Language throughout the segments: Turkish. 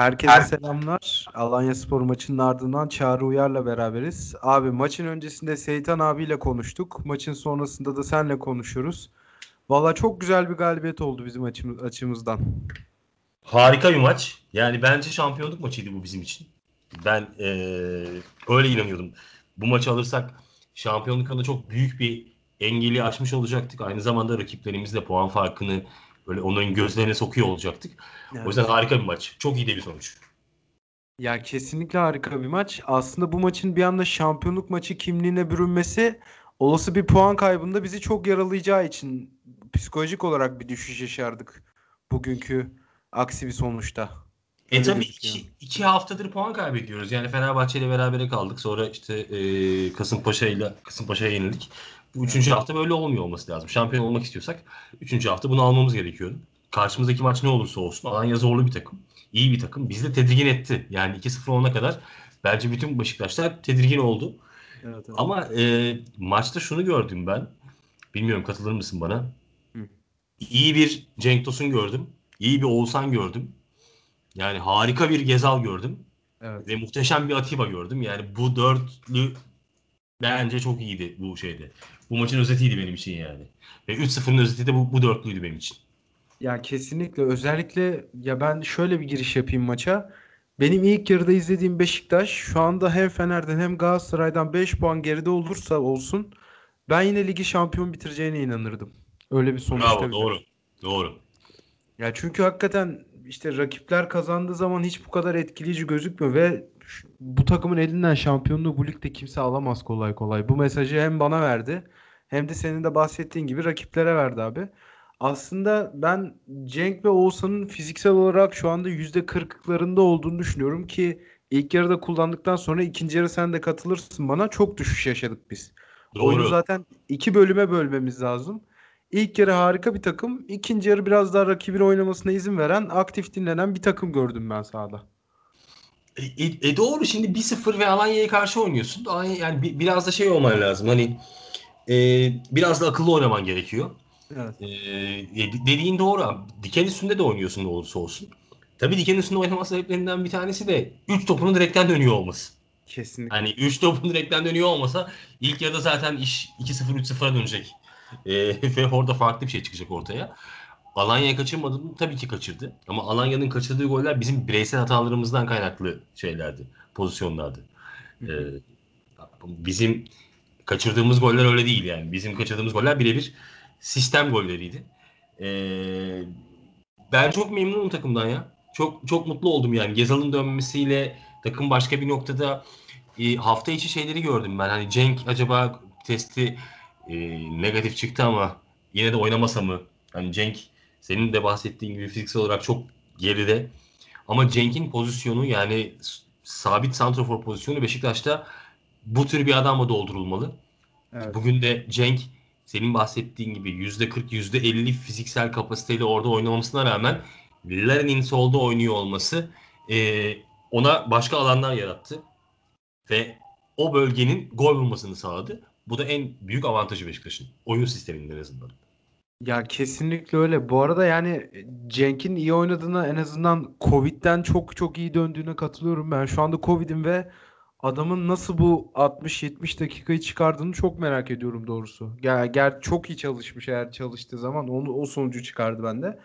Herkese Her... selamlar. Alanya Spor maçının ardından Çağrı Uyar'la beraberiz. Abi maçın öncesinde Seytan abiyle konuştuk. Maçın sonrasında da senle konuşuyoruz. Valla çok güzel bir galibiyet oldu bizim açımız, açımızdan. Harika bir maç. Yani bence şampiyonluk maçıydı bu bizim için. Ben ee, öyle inanıyordum. Bu maçı alırsak şampiyonluk adına çok büyük bir engeli aşmış olacaktık. Aynı zamanda rakiplerimizle puan farkını böyle onların gözlerine sokuyor olacaktık. Evet. O yüzden harika bir maç. Çok iyi de bir sonuç. Ya kesinlikle harika bir maç. Aslında bu maçın bir anda şampiyonluk maçı kimliğine bürünmesi olası bir puan kaybında bizi çok yaralayacağı için psikolojik olarak bir düşüş yaşardık bugünkü aksi bir sonuçta. E tabii iki, iki haftadır puan kaybediyoruz. Yani Fenerbahçe ile berabere kaldık. Sonra işte e, Kasımpaşa ile Kasımpaşa'ya yenildik. Bu üçüncü hafta böyle olmuyor olması lazım. Şampiyon olmak istiyorsak üçüncü hafta bunu almamız gerekiyordu. Karşımızdaki maç ne olursa olsun Alanya zorlu bir takım. iyi bir takım. Bizi de tedirgin etti. Yani 2-0 olana kadar bence bütün Beşiktaşlar tedirgin oldu. Evet, evet. Ama e, maçta şunu gördüm ben. Bilmiyorum katılır mısın bana? Hı. İyi bir Cenk Tosun gördüm. İyi bir Oğuzhan gördüm. Yani harika bir Gezal gördüm. Evet. Ve muhteşem bir Atiba gördüm. Yani bu dörtlü bence çok iyiydi bu şeyde. Bu maçın özetiydi benim için yani. Ve 3-0'ın özeti de bu, bu dörtlüydü benim için. Ya kesinlikle özellikle ya ben şöyle bir giriş yapayım maça. Benim ilk yarıda izlediğim Beşiktaş şu anda hem Fener'den hem Galatasaray'dan 5 puan geride olursa olsun ben yine ligi şampiyon bitireceğine inanırdım. Öyle bir sonuçta. Bravo doğru. Doğru. Ya çünkü hakikaten işte rakipler kazandığı zaman hiç bu kadar etkileyici gözükmüyor ve bu takımın elinden şampiyonluğu bu ligde kimse alamaz kolay kolay. Bu mesajı hem bana verdi hem de senin de bahsettiğin gibi rakiplere verdi abi. Aslında ben Cenk ve Oğuzhan'ın fiziksel olarak şu anda %40'larında olduğunu düşünüyorum ki ilk yarıda kullandıktan sonra ikinci yarı sen de katılırsın bana çok düşüş yaşadık biz. Doğru. Oyunu zaten iki bölüme bölmemiz lazım. İlk yarı harika bir takım. ikinci yarı biraz daha rakibin oynamasına izin veren, aktif dinlenen bir takım gördüm ben sahada. E, e, e doğru şimdi 1-0 ve Alanya'ya karşı oynuyorsun. Yani bir, biraz da şey olman lazım. Hani e, biraz da akıllı oynaman gerekiyor. Evet. E, dediğin doğru abi. Diken üstünde de oynuyorsun ne olursa olsun. Tabii diken üstünde oynama sebeplerinden bir tanesi de 3 topunun direkten dönüyor olması. Kesinlikle. Hani 3 topun direkten dönüyor olmasa ilk yarıda zaten iş 2-0 3-0'a dönecek. E, ve orada farklı bir şey çıkacak ortaya. Alanya'ya kaçırmadı mı? Tabii ki kaçırdı. Ama Alanya'nın kaçırdığı goller bizim bireysel hatalarımızdan kaynaklı şeylerdi. Pozisyonlardı. Ee, bizim kaçırdığımız goller öyle değil yani. Bizim kaçırdığımız goller birebir sistem golleriydi. Ee, ben çok memnunum takımdan ya. Çok çok mutlu oldum yani. Gezal'ın dönmesiyle takım başka bir noktada e, hafta içi şeyleri gördüm ben. Hani Cenk acaba testi e, negatif çıktı ama yine de oynamasa mı? Hani Cenk senin de bahsettiğin gibi fiziksel olarak çok geride. Ama Cenk'in pozisyonu yani sabit santrofor pozisyonu Beşiktaş'ta bu tür bir adamla doldurulmalı. Evet. Bugün de Cenk senin bahsettiğin gibi %40 %50 fiziksel kapasiteyle orada oynamamasına rağmen Larin'in solda oynuyor olması e, ona başka alanlar yarattı. Ve o bölgenin gol bulmasını sağladı. Bu da en büyük avantajı Beşiktaş'ın. Oyun sisteminin en azından. Ya kesinlikle öyle. Bu arada yani Cenk'in iyi oynadığına en azından Covid'den çok çok iyi döndüğüne katılıyorum. Ben şu anda Covid'im ve adamın nasıl bu 60-70 dakikayı çıkardığını çok merak ediyorum doğrusu. Ya ger çok iyi çalışmış eğer çalıştığı zaman onu o sonucu çıkardı bende.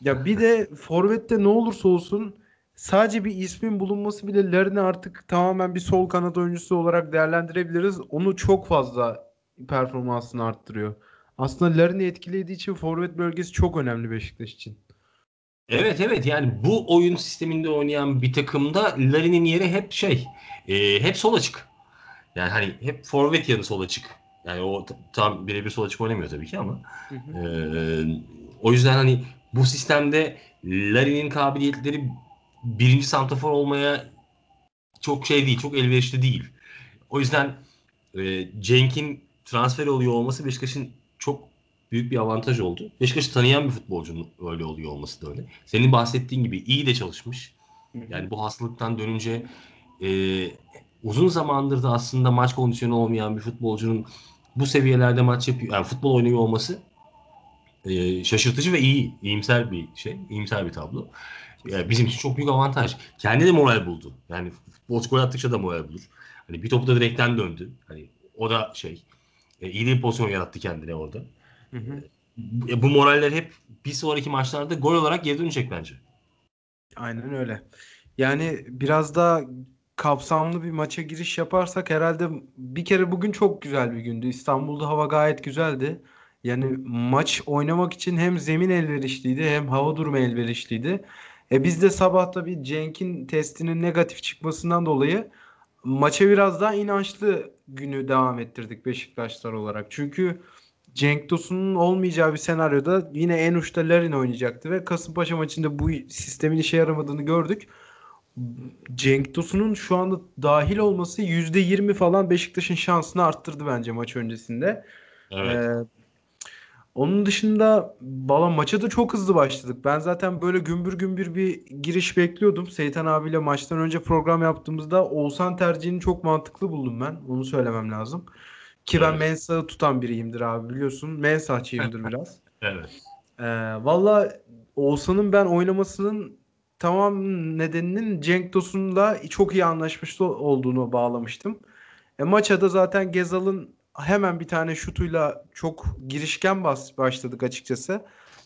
Ya bir de forvette ne olursa olsun sadece bir ismin bulunması bile Larin'i artık tamamen bir sol kanat oyuncusu olarak değerlendirebiliriz. Onu çok fazla performansını arttırıyor. Aslında Larin'i etkilediği için forvet bölgesi çok önemli Beşiktaş için. Evet evet yani bu oyun sisteminde oynayan bir takımda Larin'in yeri hep şey e, hep sol açık. Yani hani hep forvet yanı sol açık. Yani o tam birebir sol açık oynamıyor tabii ki ama. Hı hı. E, o yüzden hani bu sistemde Larin'in kabiliyetleri birinci santrafor olmaya çok şey değil, çok elverişli değil. O yüzden e, Cenk'in transfer oluyor olması Beşiktaş'ın çok büyük bir avantaj oldu. Beşiktaş'ı tanıyan bir futbolcunun öyle oluyor olması da öyle. Senin bahsettiğin gibi iyi de çalışmış. Yani bu hastalıktan dönünce e, uzun zamandır da aslında maç kondisyonu olmayan bir futbolcunun bu seviyelerde maç yapıyor, yani futbol oynuyor olması e, şaşırtıcı ve iyi, iyimser bir şey, iyimser bir tablo. Yani bizim için çok büyük avantaj. Kendi de moral buldu. Yani futbolcu gol attıkça da moral bulur. Hani bir topu da direkten döndü. Hani o da şey e, iyi bir pozisyon yarattı kendine orada. Hı hı. E, bu moraller hep bir sonraki maçlarda gol olarak geri dönecek bence. Aynen öyle. Yani biraz daha kapsamlı bir maça giriş yaparsak herhalde bir kere bugün çok güzel bir gündü. İstanbul'da hava gayet güzeldi. Yani maç oynamak için hem zemin elverişliydi hem hava durumu elverişliydi. E biz de sabah tabii Cenk'in testinin negatif çıkmasından dolayı maça biraz daha inançlı günü devam ettirdik Beşiktaşlar olarak. Çünkü Cenk Tosun'un olmayacağı bir senaryoda yine en uçta Larin oynayacaktı ve Kasımpaşa maçında bu sistemin işe yaramadığını gördük. Cenk Tosun'un şu anda dahil olması %20 falan Beşiktaş'ın şansını arttırdı bence maç öncesinde. Evet. Ee, onun dışında valla maça da çok hızlı başladık. Ben zaten böyle gümbür gümbür bir giriş bekliyordum. Seyitan abiyle maçtan önce program yaptığımızda Oğuzhan tercihini çok mantıklı buldum ben. Onu söylemem lazım. Ki ben Evet. Mensah'ı tutan biriyimdir abi biliyorsun. Mensahçıyımdır biraz. Evet. Ee, valla Oğuzhan'ın ben oynamasının tamam nedeninin Cenk Tosun'la çok iyi anlaşmış olduğunu bağlamıştım. E, maça da zaten Gezal'ın hemen bir tane şutuyla çok girişken bas başladık açıkçası.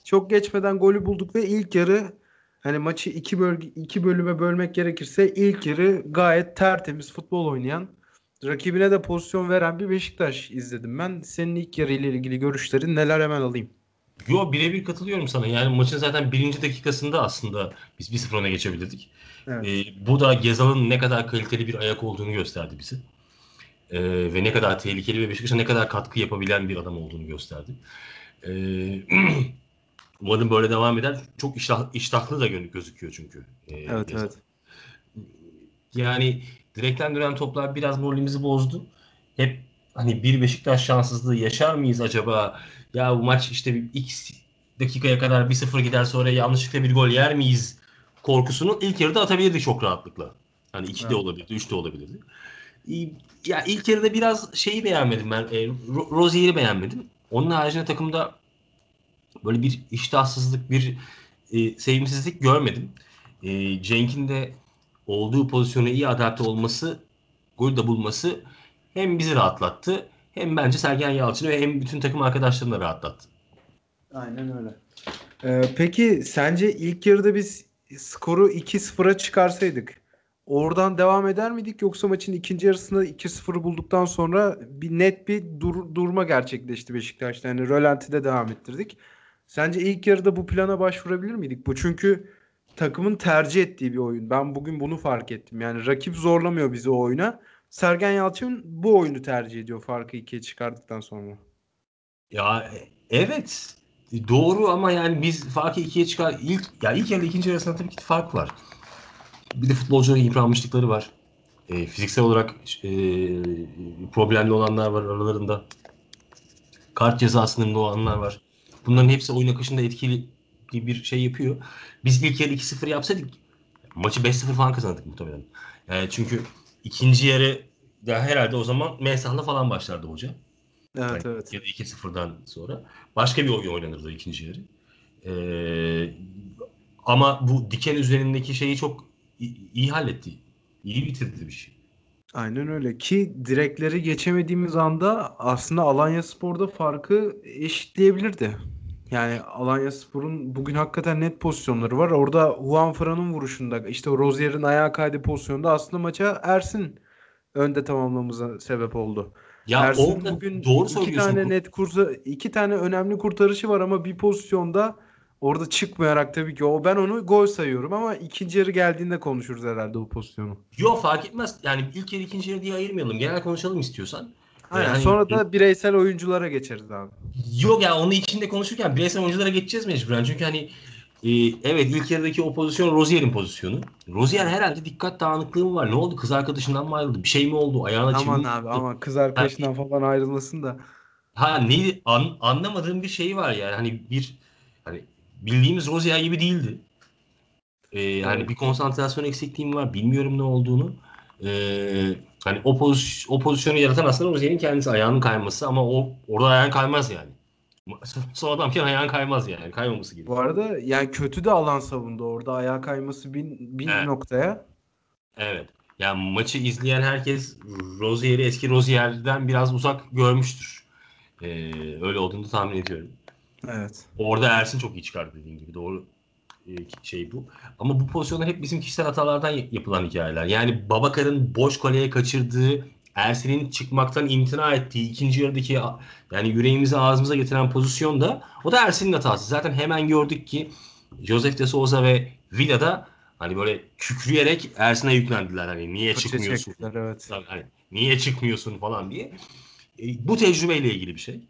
Çok geçmeden golü bulduk ve ilk yarı hani maçı iki bölge iki bölüme bölmek gerekirse ilk yarı gayet tertemiz futbol oynayan, rakibine de pozisyon veren bir Beşiktaş izledim ben. Senin ilk yarı ile ilgili görüşlerin neler hemen alayım. Yo birebir katılıyorum sana. Yani maçın zaten birinci dakikasında aslında biz 1-0 öne geçebilirdik. Evet. Ee, bu da Gezal'ın ne kadar kaliteli bir ayak olduğunu gösterdi bize. Ee, ve ne kadar tehlikeli ve Beşiktaş'a ne kadar katkı yapabilen bir adam olduğunu gösterdi. Ee, umarım böyle devam eder. Çok iştah, iştahlı da gö- gözüküyor çünkü. ee, Evet Gezal. evet. Yani direkten dönen toplar biraz moralimizi bozdu. Hep hani bir Beşiktaş şanssızlığı yaşar mıyız acaba? Ya bu maç işte x dakikaya kadar 1-0 gider sonra yanlışlıkla bir gol yer miyiz? Korkusunu ilk yarıda atabilirdik çok rahatlıkla. Hani 2 de Evet. olabilirdi, 3 de olabilirdi. Ya ilk yarıda biraz şeyi beğenmedim ben. E, Ro- Rozier'i beğenmedim. Onun haricinde takımda böyle bir iştahsızlık, bir e, sevimsizlik görmedim. E, Cenk'in de olduğu pozisyona iyi adapte olması, gol de bulması hem bizi rahatlattı hem bence Sergen Yalçın'ı hem bütün takım arkadaşlarını da rahatlattı. Aynen öyle. Ee, peki sence ilk yarıda biz skoru 2-0'a çıkarsaydık oradan devam eder miydik yoksa maçın ikinci yarısında 2-0'ı bulduktan sonra bir net bir dur- durma gerçekleşti Beşiktaş'ta. Yani rölantide devam ettirdik. Sence ilk yarıda bu plana başvurabilir miydik? Bu çünkü takımın tercih ettiği bir oyun. Ben bugün bunu fark ettim. Yani rakip zorlamıyor bizi o oyuna. Sergen Yalçın bu oyunu tercih ediyor farkı ikiye çıkardıktan sonra. Ya evet doğru ama yani biz farkı ikiye çıkar ilk ya ilk yarı ikinci arasında tabii ki fark var. Bir de futbolcuların yıpranmışlıkları var. E, fiziksel olarak e, problemli olanlar var aralarında. Kart cezasında olanlar var. Bunların hepsi oyun akışında etkili bir şey yapıyor. Biz ilk yarı 2-0 yapsaydık maçı 5-0 falan kazandık muhtemelen. Yani çünkü ikinci yarı ya herhalde o zaman Mensah'la falan başlardı hoca. Evet Yani evet. Ya da 2-0'dan sonra. Başka bir oyun oynanırdı ikinci yarı. Ee, ama bu diken üzerindeki şeyi çok iyi, iyi halletti. İyi bitirdi bir şey. Aynen öyle ki direkleri geçemediğimiz anda aslında Alanyaspor'da farkı eşitleyebilirdi. Yani Alanyaspor'un bugün hakikaten net pozisyonları var. Orada Juan Fran'ın vuruşunda işte Rozier'in ayağa kaydığı pozisyonda aslında maça Ersin önde tamamlamamıza sebep oldu. Ya Ersin orada bugün doğru iki söylüyorsun. tane net kursa iki tane önemli kurtarışı var ama bir pozisyonda orada çıkmayarak tabii ki o ben onu gol sayıyorum ama ikinci yarı geldiğinde konuşuruz herhalde o pozisyonu. Yok fark etmez. Yani ilk yarı ikinci yarı diye ayırmayalım. Genel konuşalım istiyorsan. Aynen. Yani- Sonra da bireysel oyunculara geçeriz abi. Yok ya onu içinde konuşurken bireysel oyunculara geçeceğiz mecburen. Çünkü hani e, evet ilk yarıdaki o pozisyon Rozier'in pozisyonu. Rozier herhalde dikkat dağınıklığı mı var? Ne oldu? Kız arkadaşından mı ayrıldı? Bir şey mi oldu? Ayağına Aman mi abi vurdu? ama kız arkadaşından falan ayrılmasın da. Ha neydi? An, anlamadığım bir şey var yani. Hani bir hani bildiğimiz Rozier gibi değildi. Ee, hani bir konsantrasyon eksikliğim var. Bilmiyorum ne olduğunu. Ee, hani o, poz, o pozisyonu yaratan aslında Rozier'in kendisi ayağının kayması ama o orada ayağın kaymaz yani. Son adamken ayağın kaymaz yani. Kaymaması gibi. Bu arada yani kötü de alan savundu orada. Ayağa kayması bin, bin Evet. noktaya. Evet. Yani maçı izleyen herkes Rozier'i eski Rozier'den biraz uzak görmüştür. Ee, öyle olduğunu tahmin ediyorum. Evet. Orada Ersin çok iyi çıkardı dediğin gibi. Doğru şey bu. Ama bu pozisyonlar hep bizim kişisel hatalardan yapılan hikayeler. Yani Babakar'ın boş kaleye kaçırdığı, Ersin'in çıkmaktan imtina ettiği ikinci yarıdaki yani yüreğimizi ağzımıza getiren pozisyon da o da Ersin'in hatası. Zaten hemen gördük ki Josef de Souza ve Vida'da hani böyle kükreyerek Ersin'e yüklendiler. Hani niye Fırça çıkmıyorsun? çektiler, evet. Hani, niye çıkmıyorsun falan diye. E, bu tecrübeyle ilgili bir şey.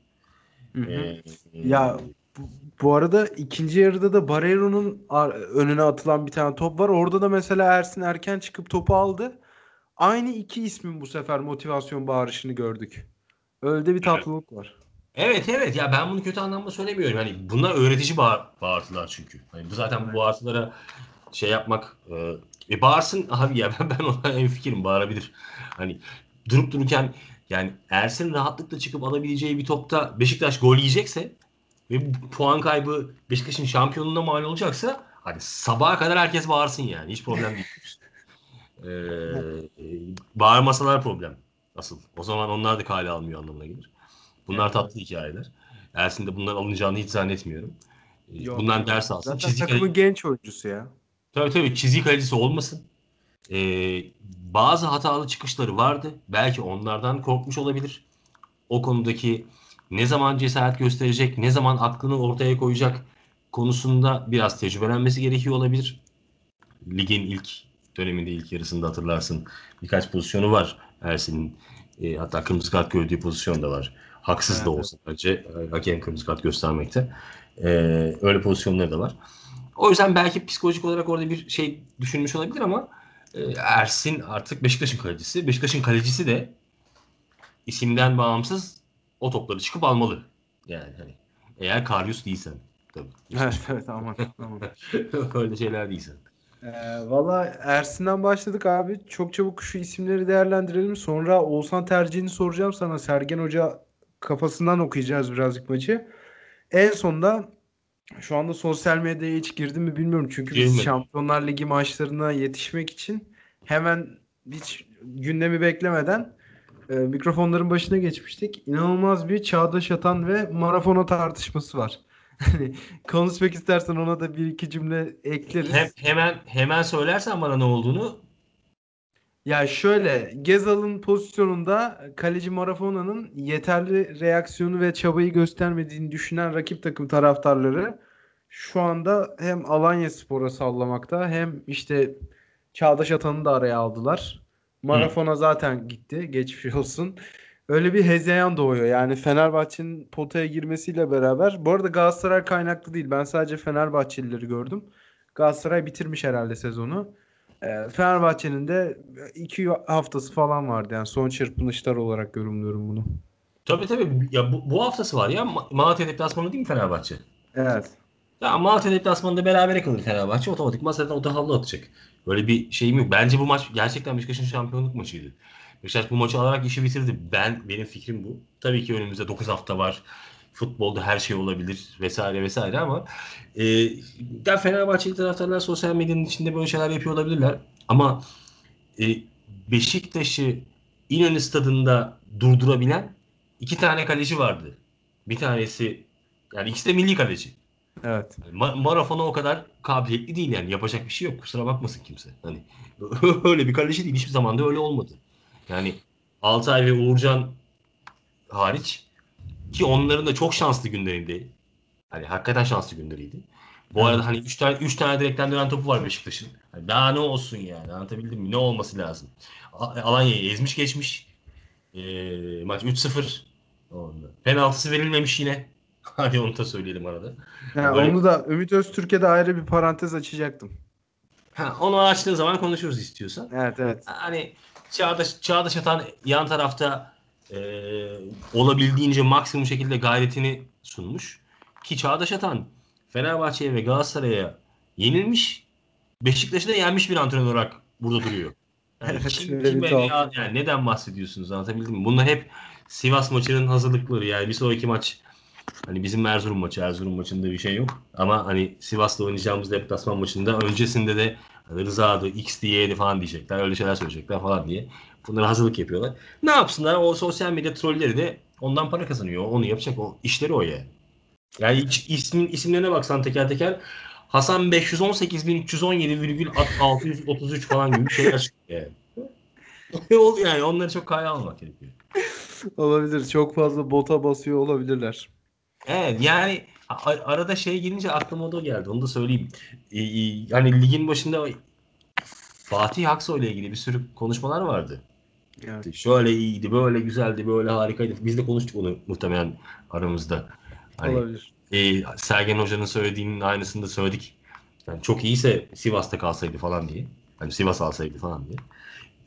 Hı hı. Ee, Ya bu, bu arada ikinci yarıda da Barreiro'nun ar- önüne atılan bir tane top var. Orada da mesela Ersin erken çıkıp topu aldı. Aynı iki ismin bu sefer motivasyon bağırışını gördük. Öyle de bir tatlılık var. Evet evet ya ben bunu kötü anlamda söylemiyorum. Hani bunlar öğretici bağır, bağırtılar çünkü. Hani bu zaten bu bağırtılara şey yapmak e, e bağırsın abi ya ben, ben ona en fikrim bağırabilir. Hani durup dururken yani Ersin rahatlıkla çıkıp alabileceği bir topta Beşiktaş gol yiyecekse ve bu puan kaybı Beşiktaş'ın şampiyonluğuna mal olacaksa hani sabaha kadar herkes bağırsın yani. Hiç problem değil. Ee, bağırmasalar problem asıl. O zaman onlar da kale almıyor anlamına gelir. Bunlar Evet. tatlı hikayeler. Ersin de bunlar alınacağını hiç zannetmiyorum. Ee, Yok. Bundan ders alsın. Zaten Çizgi takımın genç oyuncusu ya. Tabii tabii çizgi kalecisi olmasın. Ee, bazı hatalı çıkışları vardı. Belki onlardan korkmuş olabilir. O konudaki ne zaman cesaret gösterecek, ne zaman aklını ortaya koyacak konusunda biraz tecrübelenmesi gerekiyor olabilir. Ligin ilk döneminde ilk yarısında hatırlarsın birkaç pozisyonu var Ersin'in. E, hatta kırmızı kart gördüğü pozisyon da var. Haksız da Evet, olsa bence e, hakem kırmızı kart göstermekte. E, öyle pozisyonları da var. O yüzden belki psikolojik olarak orada bir şey düşünmüş olabilir ama e, Ersin artık Beşiktaş'ın kalecisi. Beşiktaş'ın kalecisi de isimden bağımsız o topları çıkıp almalı. Yani hani eğer Karius değilsen tabii. Evet evet aman aman. Öyle şeyler değilsen. Ee, Valla Ersin'den başladık abi. Çok çabuk şu isimleri değerlendirelim. Sonra Oğuzhan tercihini soracağım sana. Sergen Hoca kafasından okuyacağız birazcık maçı. En sonda şu anda sosyal medyaya hiç girdim mi bilmiyorum. Çünkü biz Girmedim. Şampiyonlar Ligi maçlarına yetişmek için hemen hiç gündemi beklemeden e, mikrofonların başına geçmiştik. İnanılmaz bir Çağdaş Atan ve Marafona tartışması var. Hani konuşmak istersen ona da bir iki cümle ekleriz. Hem, hemen hemen söylersen bana ne olduğunu Ya şöyle Gezal'ın pozisyonunda kaleci Marafona'nın yeterli reaksiyonu ve çabayı göstermediğini düşünen rakip takım taraftarları şu anda hem Alanya Spor'a sallamakta hem işte Çağdaş Atan'ı da araya aldılar. Marafona zaten gitti. Geçmiş olsun. Öyle bir hezeyan doğuyor. Yani Fenerbahçe'nin potaya girmesiyle beraber. Bu arada Galatasaray kaynaklı değil. Ben sadece Fenerbahçelileri gördüm. Galatasaray bitirmiş herhalde sezonu. Ee, Fenerbahçe'nin de iki haftası falan vardı. Yani son çırpınışlar olarak yorumluyorum bunu. tabii tabii ya bu, bu haftası var ya Ma- Malatya deplasmanı değil mi Fenerbahçe? Evet. Ya Malatya deplasmanında berabere kalır Fenerbahçe otomatikman zaten o da havlu atacak. Böyle bir şeyim yok. Bence bu maç gerçekten Beşiktaş'ın şampiyonluk maçıydı. Beşiktaş bu maçı alarak işi bitirdi. Ben benim fikrim bu. Tabii ki önümüzde 9 hafta var. Futbolda her şey olabilir vesaire vesaire ama e, ya Fenerbahçeli taraftarlar sosyal medyanın içinde böyle şeyler yapıyor olabilirler. Ama e, Beşiktaş'ı İnönü stadında durdurabilen iki tane kaleci vardı. Bir tanesi yani ikisi de milli kaleci. Evet. Ma- Marafona o kadar kabiliyetli değil yani yapacak bir şey yok kusura bakmasın kimse. Hani öyle bir kaleci değil hiçbir zaman da öyle olmadı. Yani Altay ve Uğurcan hariç ki onların da çok şanslı günleriydi. Hani hakikaten şanslı günleriydi. Bu arada hani 3 tane 3 tane direkten dönen topu var Beşiktaş'ın. Hani daha ne olsun yani anlatabildim mi? Ne olması lazım? Alanya'yı ezmiş geçmiş. Ee, maç 3-0. Onda. Penaltısı verilmemiş yine. Hadi onu da söyleyelim arada. Yani Böyle- onu da Ümit Öztürk'e de ayrı bir parantez açacaktım. Ha, onu açtığın zaman konuşuruz istiyorsan. Evet evet. Hani Çağdaş, Çağdaş Atan yan tarafta e, olabildiğince maksimum şekilde gayretini sunmuş. Ki Çağdaş Atan Fenerbahçe'ye ve Galatasaray'a yenilmiş. Beşiktaş'ı da yenmiş bir antrenör olarak burada duruyor. Yani Evet, kim- tuhaf. veya- yani neden bahsediyorsunuz anlatabildim mi? Bunlar hep Sivas maçının hazırlıkları yani bir sonraki maç Hani bizim Erzurum maçı, Erzurum maçında bir şey yok. Ama hani Sivas'ta oynayacağımız deplasman maçında öncesinde de Rıza'dı, X diye'di falan diyecekler. Öyle şeyler söyleyecekler falan diye. Bunlara hazırlık yapıyorlar. Ne yapsınlar? O sosyal medya trolleri de ondan para kazanıyor. Onu yapacak. O işleri o yani. Yani hiç ismin isimlerine baksan teker teker Hasan 518.317,633 falan gibi şeyler çıkıyor yani. yani onları çok kaya almak gerekiyor. Olabilir. Çok fazla bota basıyor olabilirler. Evet yani arada şey gelince aklıma da geldi. Onu da söyleyeyim. Ee, yani ligin başında Fatih Aksoy ile ilgili bir sürü konuşmalar vardı. Evet. Şöyle iyiydi, böyle güzeldi, böyle harikaydı. Biz de konuştuk onu muhtemelen aramızda. Hani, Olabilir. E, Sergen Hoca'nın söylediğinin aynısını da söyledik. Yani çok iyiyse Sivas'ta kalsaydı falan diye. Hani Sivas alsaydı falan diye.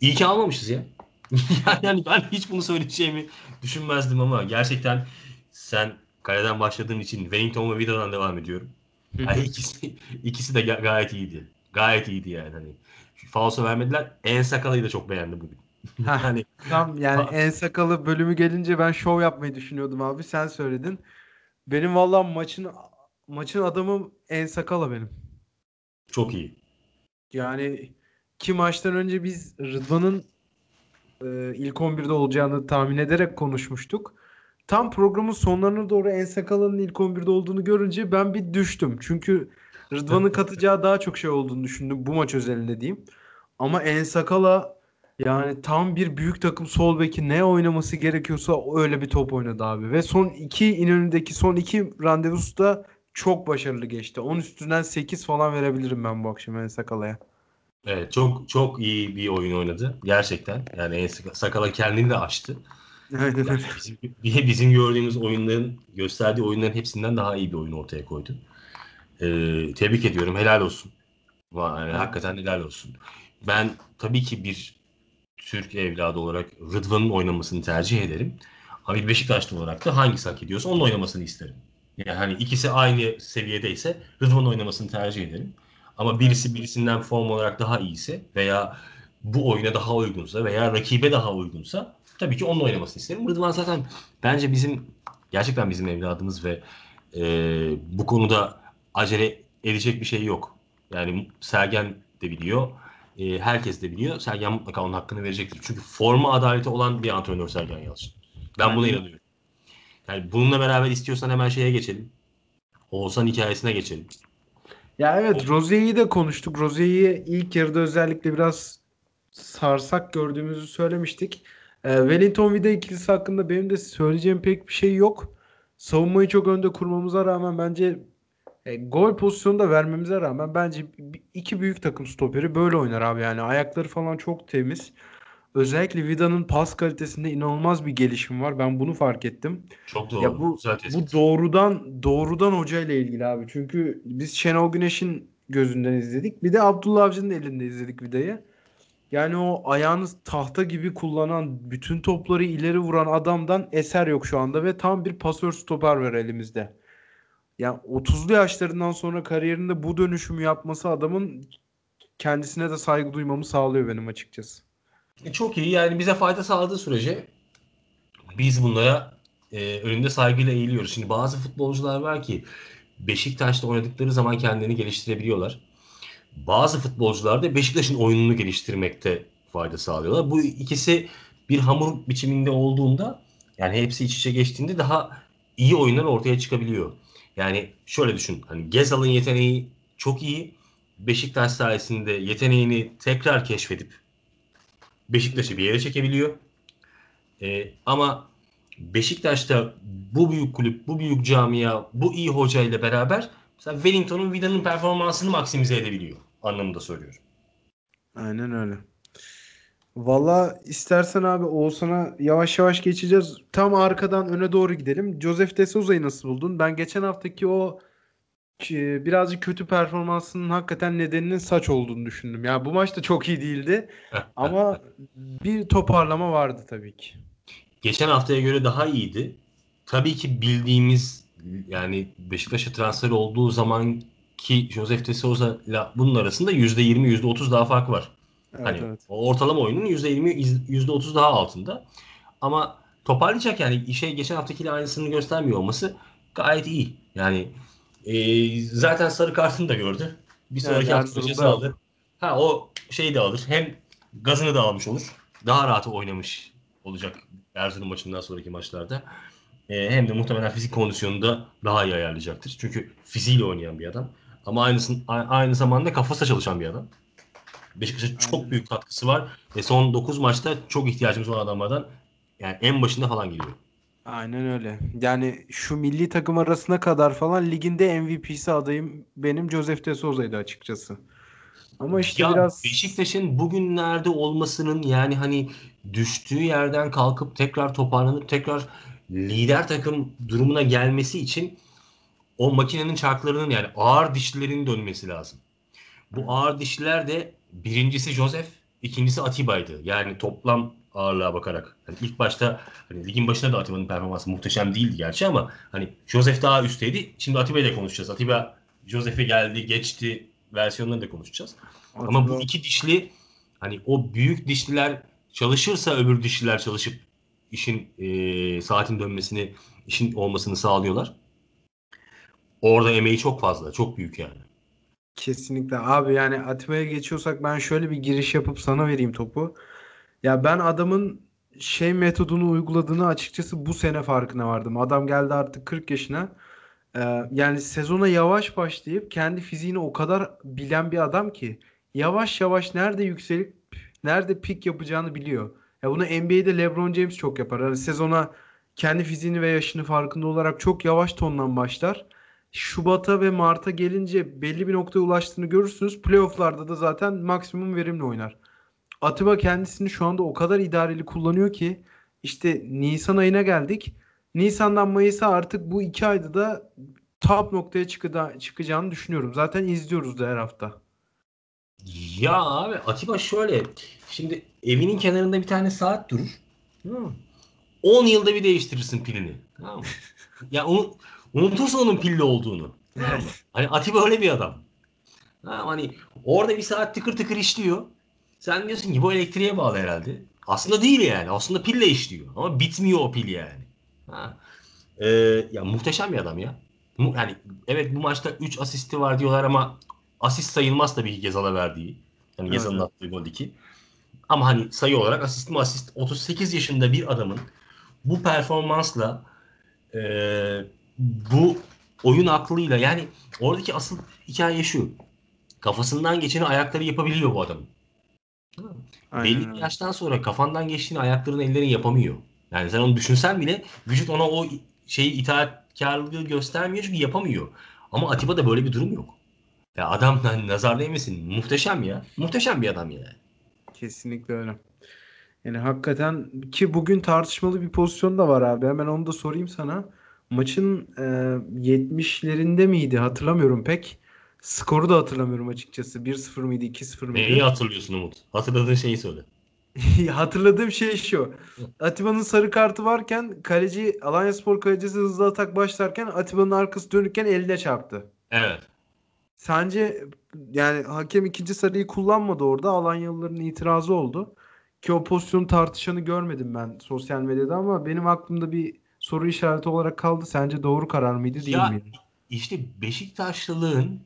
İyi ki almamışız ya. yani ben hiç bunu söyleyeceğimi düşünmezdim ama gerçekten sen kaleden başladığım için Wellington ve Vida'dan devam ediyorum. Yani ikisi, ikisi de gayet iyiydi. Gayet iyiydi yani. Hani falso vermediler. En sakalıyı da çok beğendim bugün. hani tam yani en sakalı bölümü gelince ben şov yapmayı düşünüyordum abi. Sen söyledin. Benim vallahi maçın maçın adamı en sakala benim. Çok iyi. Yani ki maçtan önce biz Rıdvan'ın e, ilk 11'de olacağını tahmin ederek konuşmuştuk. Tam programın sonlarına doğru En Sakala'nın ilk 11'de olduğunu görünce ben bir düştüm. Çünkü Rıdvan'ın katacağı daha çok şey olduğunu düşündüm bu maç özelinde diyeyim. Ama En Sakala yani tam bir büyük takım sol beki ne oynaması gerekiyorsa öyle bir top oynadı abi. Ve son iki İnönü'ndeki son iki randevusu da çok başarılı geçti. 10 üstünden 8 falan verebilirim ben bu akşam En Sakala'ya. Evet çok çok iyi bir oyun oynadı gerçekten. Yani En Sakala kendini de açtı. Yani bizim, bizim gördüğümüz oyunların gösterdiği oyunların hepsinden daha iyi bir oyun ortaya koydu. Ee, tebrik ediyorum. Helal olsun. Yani, hakikaten helal olsun. Ben tabii ki bir Türk evladı olarak Rıdvan'ın oynamasını tercih ederim. Ama bir Beşiktaşlı olarak da hangisi hak ediyorsa onun oynamasını isterim. Yani hani ikisi aynı seviyedeyse Rıdvan'ın oynamasını tercih ederim. Ama birisi birisinden form olarak daha iyiyse veya bu oyuna daha uygunsa veya rakibe daha uygunsa tabii ki onun oynamasını isterim. Rıdvan zaten bence bizim gerçekten bizim evladımız ve e, bu konuda acele edecek bir şey yok. Yani Sergen de biliyor. E, herkes de biliyor. Sergen mutlaka onun hakkını verecektir. Çünkü forma adaleti olan bir antrenör Sergen Yalçın. Ben buna inanıyorum. Yani bununla beraber istiyorsan hemen şeye geçelim. Oğuzhan hikayesine geçelim. Ya evet Rozier'i de konuştuk. Rozier'i ilk yarıda özellikle biraz sarsak gördüğümüzü söylemiştik. E, Wellington Vida ikilisi hakkında benim de söyleyeceğim pek bir şey yok. Savunmayı çok önde kurmamıza rağmen bence e, gol pozisyonu da vermemize rağmen bence iki büyük takım stoperi böyle oynar abi yani. Ayakları falan çok temiz. Özellikle Vida'nın pas kalitesinde inanılmaz bir gelişim var. Ben bunu fark ettim. Çok doğru. Ya bu, bu doğrudan doğrudan hoca ile ilgili abi. Çünkü biz Şenol Güneş'in gözünden izledik. Bir de Abdullah Avcı'nın elinde izledik Vida'yı. Yani o ayağını tahta gibi kullanan, bütün topları ileri vuran adamdan eser yok şu anda ve tam bir pasör stoper var elimizde. Yani 30'lu yaşlarından sonra kariyerinde bu dönüşümü yapması adamın kendisine de saygı duymamı sağlıyor benim açıkçası. E, çok iyi yani bize fayda sağladığı sürece biz bunlara e, önünde saygıyla eğiliyoruz. Şimdi bazı futbolcular var ki Beşiktaş'ta oynadıkları zaman kendini geliştirebiliyorlar. Bazı futbolcular da Beşiktaş'ın oyununu geliştirmekte fayda sağlıyorlar. Bu ikisi bir hamur biçiminde olduğunda yani hepsi iç içe geçtiğinde daha iyi oyunlar ortaya çıkabiliyor. Yani şöyle düşün. Hani Gezal'ın yeteneği çok iyi. Beşiktaş sayesinde yeteneğini tekrar keşfedip Beşiktaş'ı bir yere çekebiliyor. Ee, ama Beşiktaş'ta bu büyük kulüp, bu büyük camia, bu iyi hoca ile beraber mesela Wellington'un Vida'nın performansını maksimize edebiliyor anlamında söylüyorum. Aynen öyle. Valla istersen abi Oğuzhan'a yavaş yavaş geçeceğiz. Tam arkadan öne doğru gidelim. Joseph De Souza'yı nasıl buldun? Ben geçen haftaki o birazcık kötü performansının hakikaten nedeninin saç olduğunu düşündüm. Yani bu maçta çok iyi değildi. ama bir toparlama vardı tabii ki. Geçen haftaya göre daha iyiydi. Tabii ki bildiğimiz yani Beşiktaş'a transfer olduğu zaman ki Joseph De Souza ile bunun arasında %20 %30 daha fark var. Evet, hani evet. ortalama oyunun %20 %30 daha altında. Ama toparlayacak yani şey geçen haftakiyle aynısını göstermiyor olması gayet iyi. Yani e, zaten sarı kartını da gördü. Bir sonraki Yani hafta ceza alır. Ha o şeyi de alır. Hem gazını da almış olur. Daha rahat oynamış olacak Erzurum maçından sonraki maçlarda. E, hem de muhtemelen fizik kondisyonunu da daha iyi ayarlayacaktır. Çünkü fiziğiyle oynayan bir adam. Ama aynısın, aynı zamanda kafası da çalışan bir adam. Beşiktaş'a çok büyük katkısı var. Ve son 9 maçta çok ihtiyacımız olan adamlardan yani en başında falan geliyor. Aynen öyle. Yani şu milli takım arasına kadar falan liginde MVP'si adayım benim Josef de Souza'ydı açıkçası. Ama işte ya biraz Beşiktaş'ın bugünlerde olmasının yani hani düştüğü yerden kalkıp tekrar toparlanıp tekrar lider takım durumuna gelmesi için o makinenin çarklarının yani ağır dişlilerin dönmesi lazım. Bu ağır dişliler de birincisi Josef, ikincisi Atiba'ydı. Yani toplam ağırlığa bakarak. Hani ilk başta hani ligin başında da Atiba'nın performansı muhteşem değildi gerçi ama hani Josef daha üstteydi. Şimdi Atiba ile konuşacağız. Atiba Josef'e geldi, geçti versiyonlarını da konuşacağız. Ama bu iki dişli hani o büyük dişliler çalışırsa öbür dişliler çalışıp işin e, saatin dönmesini, işin olmasını sağlıyorlar. Orada emeği çok fazla, çok büyük yani. Kesinlikle abi yani Atiba'ya geçiyorsak ben şöyle bir giriş yapıp sana vereyim topu. Ya ben adamın şey metodunu uyguladığını açıkçası bu sene farkına vardım. Adam geldi artık 40 yaşına. Ee, yani sezona yavaş başlayıp kendi fiziğini o kadar bilen bir adam ki yavaş yavaş nerede yükselip nerede pik yapacağını biliyor. Ya bunu NBA'de LeBron James çok yapar. Hani sezona kendi fiziğini ve yaşını farkında olarak çok yavaş tondan başlar. Şubat'a ve Mart'a gelince belli bir noktaya ulaştığını görürsünüz. Playoff'larda da zaten maksimum verimle oynar. Atiba kendisini şu anda o kadar idareli kullanıyor ki işte Nisan ayına geldik. Nisan'dan Mayıs'a artık bu iki ayda da top noktaya çıkıda, çıkacağını düşünüyorum. Zaten izliyoruz da her hafta. Ya abi Atiba şöyle. Şimdi evinin kenarında bir tane saat durur. Tamam mı? 10 yılda bir değiştirirsin pilini. Tamam mı? ya onu unutursun onun pilli olduğunu. Tamam mı? Hani Atiba öyle bir adam. Ha, hani orada bir saat tıkır tıkır işliyor. Sen diyorsun ki bu elektriğe bağlı herhalde. Aslında değil yani. Aslında pille işliyor. Ama bitmiyor o pil yani. Ha. Ee, ya muhteşem bir adam ya. Yani evet bu maçta 3 asisti var diyorlar ama asist sayılmaz tabii ki Gezal'a verdiği. Yani Evet. Gezal'ın attığı gol iki. Ama hani sayı olarak asist mi asist 38 yaşında bir adamın bu performansla eee, bu oyun aklıyla yani oradaki asıl hikaye şu. Kafasından geçeni ayakları yapabiliyor bu adamın. Aynen Belli bir yaştan sonra kafandan geçtiğini ayakların ellerin yapamıyor. Yani sen onu düşünsen bile vücut ona o şeyi itaatkarlığı göstermiyor çünkü yapamıyor. Ama Atiba'da böyle bir durum yok. Ya adam hani nazar değmesin. Muhteşem ya. Muhteşem bir adam yani. Kesinlikle öyle. Yani hakikaten ki bugün tartışmalı bir pozisyon da var abi. Hemen onu da sorayım sana. Maçın e, 70'lerinde miydi? Hatırlamıyorum pek. Skoru da hatırlamıyorum açıkçası. 1-0 mıydı, 2-0 mıydı? Neyi hatırlıyorsun Umut? Hatırladığın şeyi söyle. Hatırladığım şey şu. Atiba'nın sarı kartı varken kaleci Alanyaspor kalecisi hızlı atak başlarken Atiba'nın arkası dönükken eline çarptı. Evet. Sence yani hakem ikinci sarıyı kullanmadı orada. Alanyalıların itirazı oldu. Ki o pozisyonu tartışanı görmedim ben sosyal medyada ama benim aklımda bir soru işareti olarak kaldı. Sence doğru karar mıydı değil Ya miydi? işte Beşiktaşlılığın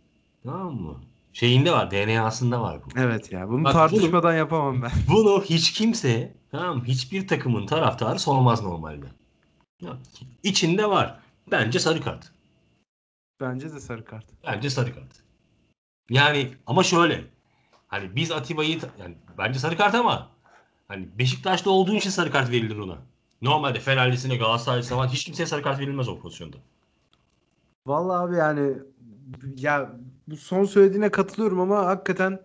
tamam mı? Şeyinde var, DNA'sında var bu. Evet ya bunu Bak tartışmadan yapamam ben. Bunu hiç kimse, tamam? Hiçbir takımın taraftarı sormaz normalde. Ya, İçinde var. Bence sarı kart. Bence de sarı kart. Bence sarı kart. Yani ama şöyle. Hani biz Atiba'yı yani bence sarı kart ama hani Beşiktaş'ta olduğu için sarı kart verilir ona. Normalde Fenerlisine, Galatasaraylısına falan hiç kimseye sarı kart verilmez o pozisyonda. Vallahi abi yani ya bu son söylediğine katılıyorum ama hakikaten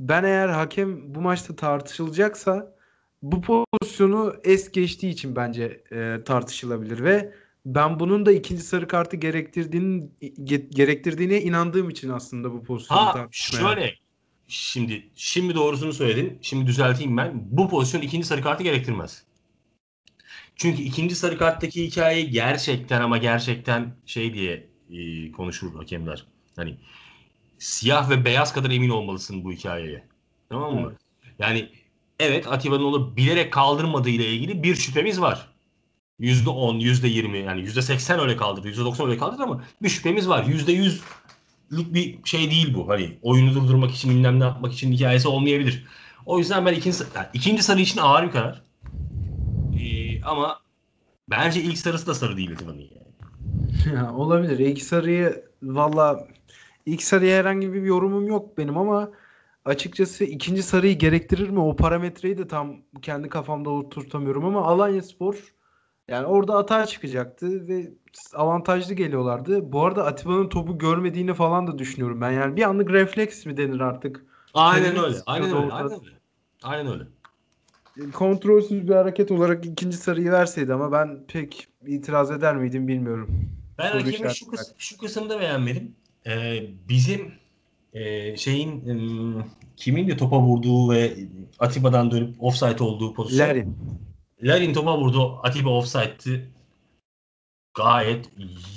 ben eğer hakem bu maçta tartışılacaksa bu pozisyonu es geçtiği için bence e, tartışılabilir ve ben bunun da ikinci sarı kartı gerektirdiğini ge- gerektirdiğine inandığım için aslında bu pozisyonu Ha tartışmaya. şöyle. Şimdi şimdi doğrusunu söyledin. Şimdi düzelteyim ben. Bu pozisyon ikinci sarı kartı gerektirmez. Çünkü ikinci sarı karttaki hikaye gerçekten ama gerçekten şey diye e, konuşur hakemler. Hani siyah ve beyaz kadar emin olmalısın bu hikayeye. Tamam mı? Evet. Yani evet Atiba'nın onu bilerek kaldırmadığı ile ilgili bir şüphemiz var. %10, %20 yani %80 öyle kaldırdı, %90 öyle kaldırdı ama bir şüphemiz var. %100'lük bir şey değil bu. Hani oyunu durdurmak için, bilmem ne yapmak için hikayesi olmayabilir. O yüzden ben ikinci, yani ikinci sarı için ağır bir karar. Ee, ama bence ilk sarısı da sarı değil Atiban'ın yani. Ya, olabilir. İlk sarıyı valla ilk sarıya herhangi bir yorumum yok benim ama açıkçası ikinci sarıyı gerektirir mi? O parametreyi de tam kendi kafamda oturtamıyorum ama Alanyaspor yani orada hata çıkacaktı ve avantajlı geliyorlardı. Bu arada Atiba'nın topu görmediğini falan da düşünüyorum ben. Yani bir anlık refleks mi denir artık? Aynen Terörist öyle. Aynen öyle. orada- Aynen öyle. Aynen öyle. Kontrolsüz bir hareket olarak ikinci sarıyı verseydi ama ben pek itiraz eder miydim bilmiyorum. Ben Soru şu, kıs- şu kısımda beğenmedim. Ee, bizim e, şeyin ım, kimin de topa vurduğu ve Atiba'dan dönüp offside olduğu pozisyon. Larin. Larin topa vurdu. Atiba offside'ti. Gayet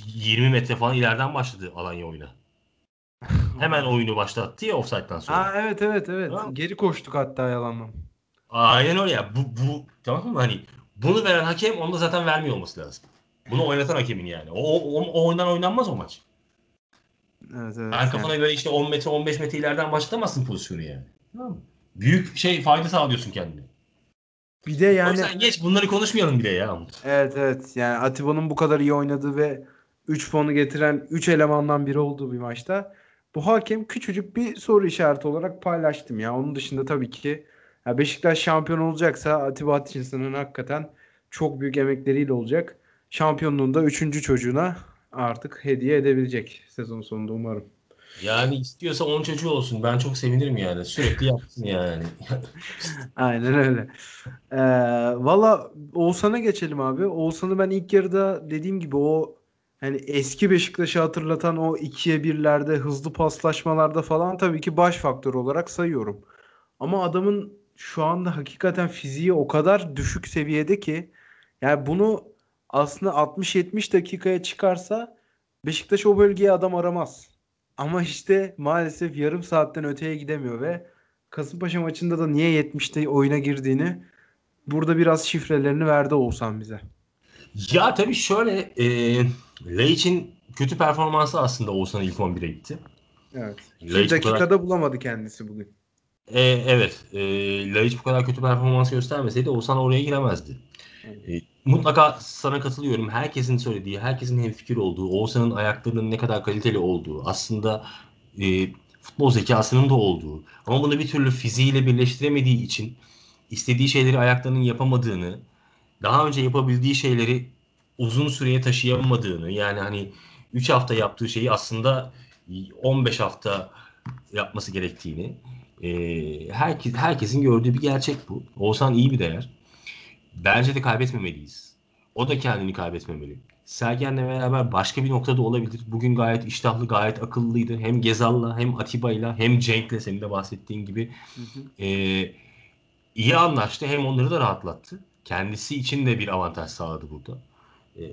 20 metre falan ileriden başladı Alanya oyuna. Hemen oyunu başlattı ya offside'dan sonra. Aa evet evet evet. Tamam. Geri koştuk hatta yalandan. Aynen öyle ya. Bu, bu tamam mı? Hani bunu veren hakem onu da zaten vermiyor olması lazım. Bunu oynatan hakemin yani. O, o, o oyundan oynanmaz o maç. Evet evet. Ben kafana göre işte 10 metre 15 metre ileriden başlatamazsın pozisyonu yani. Tamam mı? Büyük şey fayda sağlıyorsun kendine. Bir de yani yüzden geç bunları konuşmayalım bile ya. evet evet yani Atiba'nın bu kadar iyi oynadığı ve 3 puanı getiren 3 elemandan biri olduğu bir maçta bu hakem küçücük bir soru işareti olarak paylaştım ya. Onun dışında tabii ki ya Beşiktaş şampiyon olacaksa Atiba Hutchinson'ın hakikaten çok büyük emekleriyle olacak. Şampiyonluğunu da 3. çocuğuna artık hediye edebilecek sezon sonunda umarım. Yani istiyorsa 10 çocuğu olsun. Ben çok sevinirim yani. Sürekli yapsın yani. Aynen öyle. Ee, Valla Oğuzhan'a geçelim abi. Oğuzhan'ı ben ilk yarıda dediğim gibi o hani eski Beşiktaş'ı hatırlatan o ikiye birlerde hızlı paslaşmalarda falan tabii ki baş faktör olarak sayıyorum. Ama adamın şu anda hakikaten fiziği o kadar düşük seviyede ki yani bunu aslında 60-70 dakikaya çıkarsa Beşiktaş o bölgeye adam aramaz. Ama işte maalesef yarım saatten öteye gidemiyor ve Kasımpaşa maçında da niye 70'te oyuna girdiğini burada biraz şifrelerini verdi Oğuzhan bize. ya tabii şöyle e, Laiç'in kötü performansı aslında Oğuzhan'ı ilk 11'e gitti. Evet. Bir bu kadar- dakikada bulamadı kendisi bugün. E, evet. E, Laiç bu kadar kötü performans göstermeseydi Oğuzhan oraya giremezdi. E, mutlaka sana katılıyorum. Herkesin söylediği, herkesin hemfikir olduğu, Oğuzhan'ın ayaklarının ne kadar kaliteli olduğu, aslında e, futbol zekasının da olduğu ama bunu bir türlü fiziğiyle birleştiremediği için istediği şeyleri ayaklarının yapamadığını, daha önce yapabildiği şeyleri uzun süreye taşıyamadığını, yani hani 3 hafta yaptığı şeyi aslında 15 hafta yapması gerektiğini e, herkes, herkesin gördüğü bir gerçek bu. Oğuzhan iyi bir değer. Bence de kaybetmemeliyiz. O da kendini kaybetmemeli. Sergen'le beraber başka bir noktada olabilir. Bugün gayet iştahlı, gayet akıllıydı. Hem Gezal'la hem Atiba'yla hem Cenk'le senin de bahsettiğin gibi e, iyi anlaştı. Hem onları da rahatlattı. Kendisi için de bir avantaj sağladı burada. E,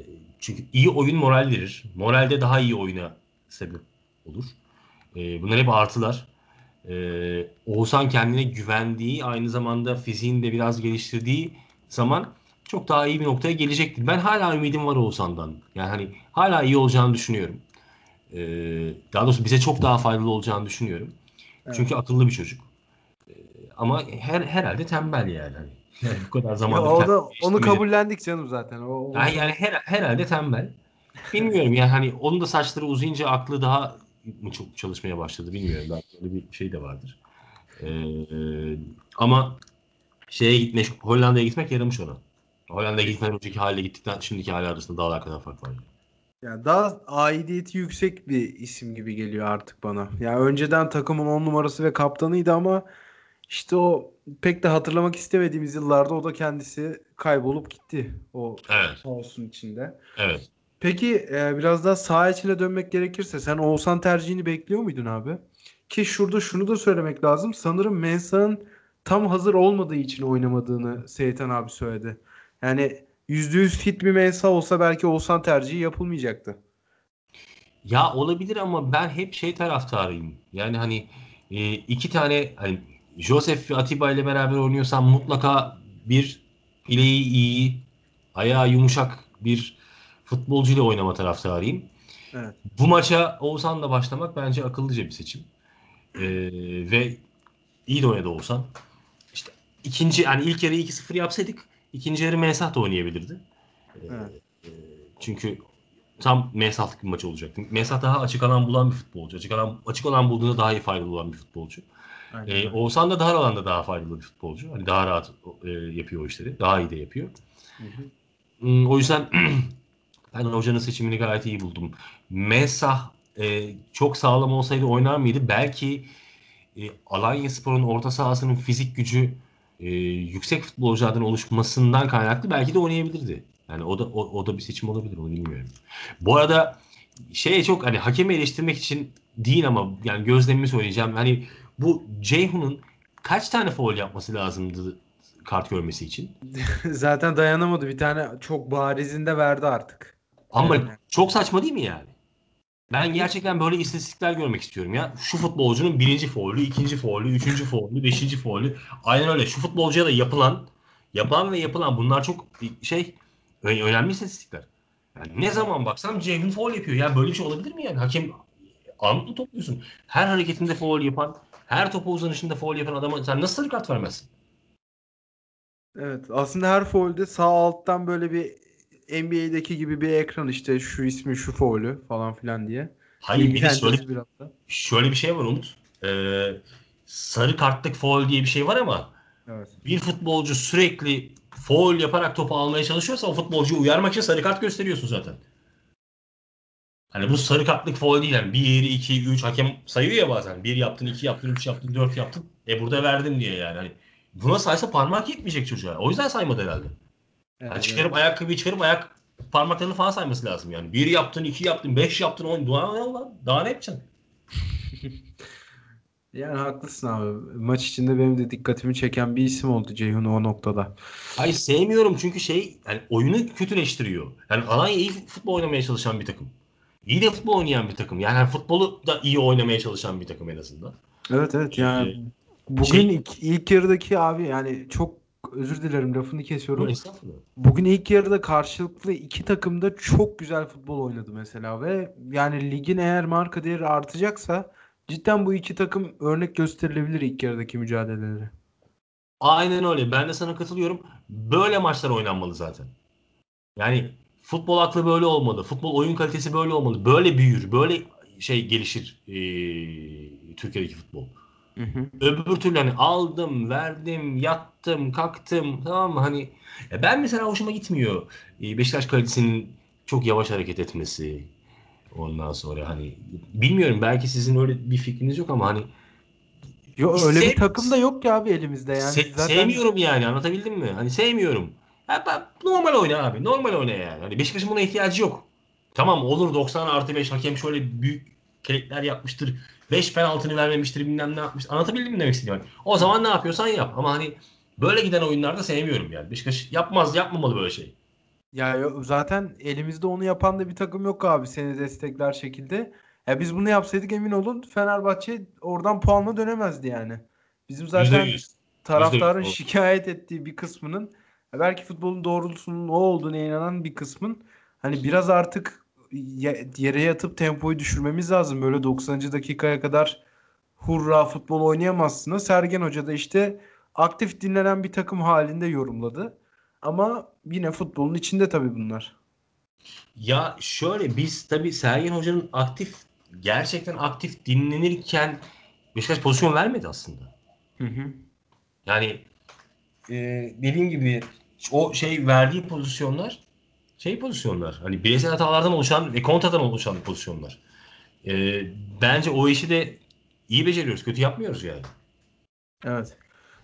çünkü iyi oyun moral verir. Moralde daha iyi oyuna sebep olur. E, bunlar hep artılar. E, Oğuzhan kendine güvendiği, aynı zamanda fiziğini de biraz geliştirdiği zaman çok daha iyi bir noktaya gelecektir. Ben hala ümidim var Oğuzhan'dan. Yani hani hala iyi olacağını düşünüyorum. E, daha doğrusu bize çok daha faydalı olacağını düşünüyorum. Evet. Çünkü akıllı bir çocuk. E, ama her herhalde tembel yani. Hani. Yani bu kadar Ya zamanda o da kendini onu kabullendik canım zaten. O, o- Yani, yani her, herhalde tembel. Bilmiyorum yani hani onun da saçları uzayınca aklı daha mı çok çalışmaya başladı bilmiyorum. Belki öyle bir şey de vardır. Ee, ama şeye gitmek, Hollanda'ya gitmek yaramış ona. Hollanda'ya gitmeden önceki hale gittikten şimdiki hali arasında dağlar kadar fark var. Yani daha aidiyeti yüksek bir isim gibi geliyor artık bana. Yani önceden takımın 10 numarası ve kaptanıydı ama işte o pek de hatırlamak istemediğimiz yıllarda o da kendisi kaybolup gitti o Evet, kaosun içinde. evet. Peki e, biraz daha saha içine dönmek gerekirse sen Oğuzhan tercihini bekliyor muydun abi? Ki şurada şunu da söylemek lazım. Sanırım Mensah'ın tam hazır olmadığı için oynamadığını Seyitan abi söyledi. Yani %100 fit bir Mensah olsa belki Oğuzhan tercihi yapılmayacaktı. Ya olabilir ama ben hep şey taraftarıyım. Yani hani e, iki tane hani Joseph ve Atiba ile beraber oynuyorsan mutlaka bir bileği iyi, ayağı yumuşak bir futbolcuyla oynama taraftarıyım. Evet. Bu maça Oğuzhan'la başlamak bence akıllıca bir seçim. Ee, ve iyi de oynadı Oğuzhan. İkinci yani ilk yarı 2-0 yapsaydık ikinci yarı Mesah da oynayabilirdi. Ee, Evet. e, çünkü tam Mesah'lık bir maç olacaktı. Mesah daha açık alan bulan bir futbolcu. Açık alan açık alan bulduğunda daha iyi faydalı olan bir futbolcu. Aynen öyle. Oğuzhan da dar alanda daha faydalı bir futbolcu. Hani daha rahat e, yapıyor o işleri. Daha iyi de yapıyor. Hı hı. Hmm, O yüzden ben hocanın seçimini gayet iyi buldum. Mesah e, çok sağlam olsaydı oynar mıydı? Belki e, Alanya Spor'un orta sahasının fizik gücü e, yüksek futbolculardan oluşmasından kaynaklı belki de oynayabilirdi. Yani o da o, o da bir seçim olabilir onu bilmiyorum. Bu arada şeye çok hani hakemi eleştirmek için değil ama yani gözlemimi söyleyeceğim. Hani bu Ceyhun'un kaç tane foul yapması lazımdı kart görmesi için? Zaten dayanamadı. Bir tane çok barizinde verdi artık. Ama Yani. çok saçma değil mi yani? Ben gerçekten böyle istatistikler görmek istiyorum ya. Şu futbolcunun birinci faulü, ikinci faulü, üçüncü faulü, beşinci faulü. Aynen öyle. Şu futbolcuya da yapılan, yapılan ve yapılan bunlar çok şey önemli istatistikler. Yani ne zaman baksam Ceyhun faul yapıyor. Yani böyle bir şey olabilir mi yani? Hakem mu topluyorsun? Her hareketinde faul yapan, her topa uzanışında faul yapan adama sen nasıl sarı kart vermezsin? Evet. Aslında her foul'de sağ alttan böyle bir NBA'deki gibi bir ekran işte şu ismi şu foul'ü falan filan diye. Hayır bir de şöyle, da. şöyle bir şey var Umut. Ee, sarı kartlık faul diye bir şey var ama Evet. bir futbolcu sürekli foul yaparak topu almaya çalışıyorsa o futbolcuyu uyarmak için sarı kart gösteriyorsun zaten. Hani bu sarı kartlık foul değil. Yani 1, 2, 3 hakem sayıyor ya bazen. 1 yaptın, 2 yaptın, 3 yaptın, 4 yaptın. E burada verdin diye yani. Hani buna saysa parmak yetmeyecek çocuğa. O yüzden saymadı herhalde. Yani Evet, çıkarıp ayakkabıyı çıkarıp ayak parmaklarını falan sayması lazım yani. 1 yaptın, 2 yaptın, 5 yaptın, 10. Daha ne? Daha ne yapacaksın? Yani haklısın abi. Maç içinde benim de dikkatimi çeken bir isim oldu Ceyhun o noktada. Hayır sevmiyorum çünkü şey yani oyunu kötüleştiriyor. Yani Alanya iyi futbol oynamaya çalışan bir takım. İyi de futbol oynayan bir takım. Yani futbolu da iyi oynamaya çalışan bir takım en azından. Evet evet yani Ee, bugün şey- ilk, ilk yarıdaki abi yani çok özür dilerim lafını kesiyorum. Estağfurullah. Bugün ilk yarıda karşılıklı iki takım da çok güzel futbol oynadı mesela ve yani ligin eğer marka değeri artacaksa cidden bu iki takım örnek gösterilebilir ilk yarıdaki mücadeleleri. Aynen öyle. Ben de sana katılıyorum. Böyle maçlar oynanmalı zaten. Yani futbol aklı böyle olmalı. Futbol oyun kalitesi böyle olmalı. Böyle büyür. Böyle şey gelişir ee, Türkiye'deki futbol. Öbür türlü hani aldım, verdim, yattım, kalktım tamam mı? Hani ya ben mesela hoşuma gitmiyor. Ee, Beşiktaş kalitesinin çok yavaş hareket etmesi. Ondan sonra hani bilmiyorum belki sizin öyle bir fikriniz yok ama hani Yo, öyle bir Sev- takım da yok ki abi elimizde yani. se- Zaten sevmiyorum yani anlatabildim mi? Hani sevmiyorum. Ha, ben- normal oyna abi. Normal oyna yani. Hani Beşiktaş'ın buna ihtiyacı yok. Tamam olur 90 artı 5 hakem şöyle büyük kelekler yapmıştır. 5 penaltını vermemiştir bilmem ne yapmış. Anlatabildim mi demek istediğimi? O zaman ne yapıyorsan yap. Ama hani böyle giden oyunlarda sevmiyorum yani. Beşiktaş yapmaz yapmamalı böyle şey. Ya zaten elimizde onu yapan da bir takım yok abi seni destekler şekilde. Ya biz bunu yapsaydık emin olun Fenerbahçe oradan puanla dönemezdi yani. Bizim zaten %100. taraftarın %100, o. şikayet ettiği bir kısmının belki futbolun doğrultusunun o olduğuna inanan bir kısmın hani biraz artık yere yatıp tempoyu düşürmemiz lazım. Böyle 90. dakikaya kadar hurra futbol oynayamazsınız. Sergen Hoca da işte aktif dinlenen bir takım halinde yorumladı. Ama yine futbolun içinde tabii bunlar. Ya şöyle biz tabii Sergen Hoca'nın aktif gerçekten aktif dinlenirken Beşiktaş pozisyon vermedi aslında. Hı hı. Yani e, dediğim gibi o şey verdiği pozisyonlar şey pozisyonlar. Hani bireysel hatalardan oluşan ve kontradan oluşan pozisyonlar. E, bence o işi de iyi beceriyoruz. Kötü yapmıyoruz yani. Evet.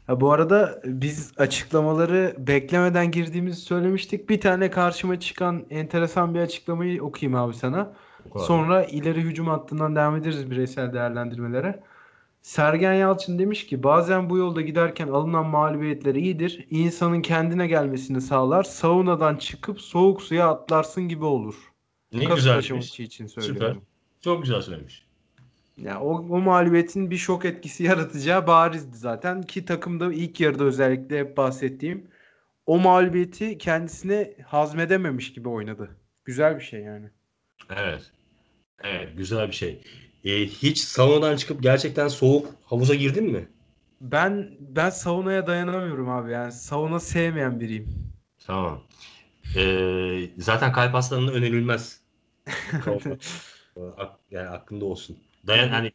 Ha, bu arada biz açıklamaları beklemeden girdiğimizi söylemiştik. Bir tane karşıma çıkan enteresan bir açıklamayı okuyayım abi sana. Sonra ileri hücum hattından devam ederiz bireysel değerlendirmelere. Sergen Yalçın demiş ki bazen bu yolda giderken alınan mağlubiyetler iyidir. İnsanın kendine gelmesini sağlar. Saunadan çıkıp soğuk suya atlarsın gibi olur. ne güzel. için Süper. Çok güzel söylemiş. Ya o, o mağlubiyetin bir şok etkisi yaratacağı barizdi zaten ki takımda ilk yarıda özellikle hep bahsettiğim o mağlubiyeti kendisine hazmedememiş gibi oynadı. Güzel bir şey yani. Evet. Evet güzel bir şey. Ee, hiç saunadan çıkıp gerçekten soğuk havuza girdin mi? Ben ben saunaya dayanamıyorum abi. Yani sauna sevmeyen biriyim. Tamam. Ee, zaten kalp hastalarına önerilmez. Yani aklında olsun. Dayan hani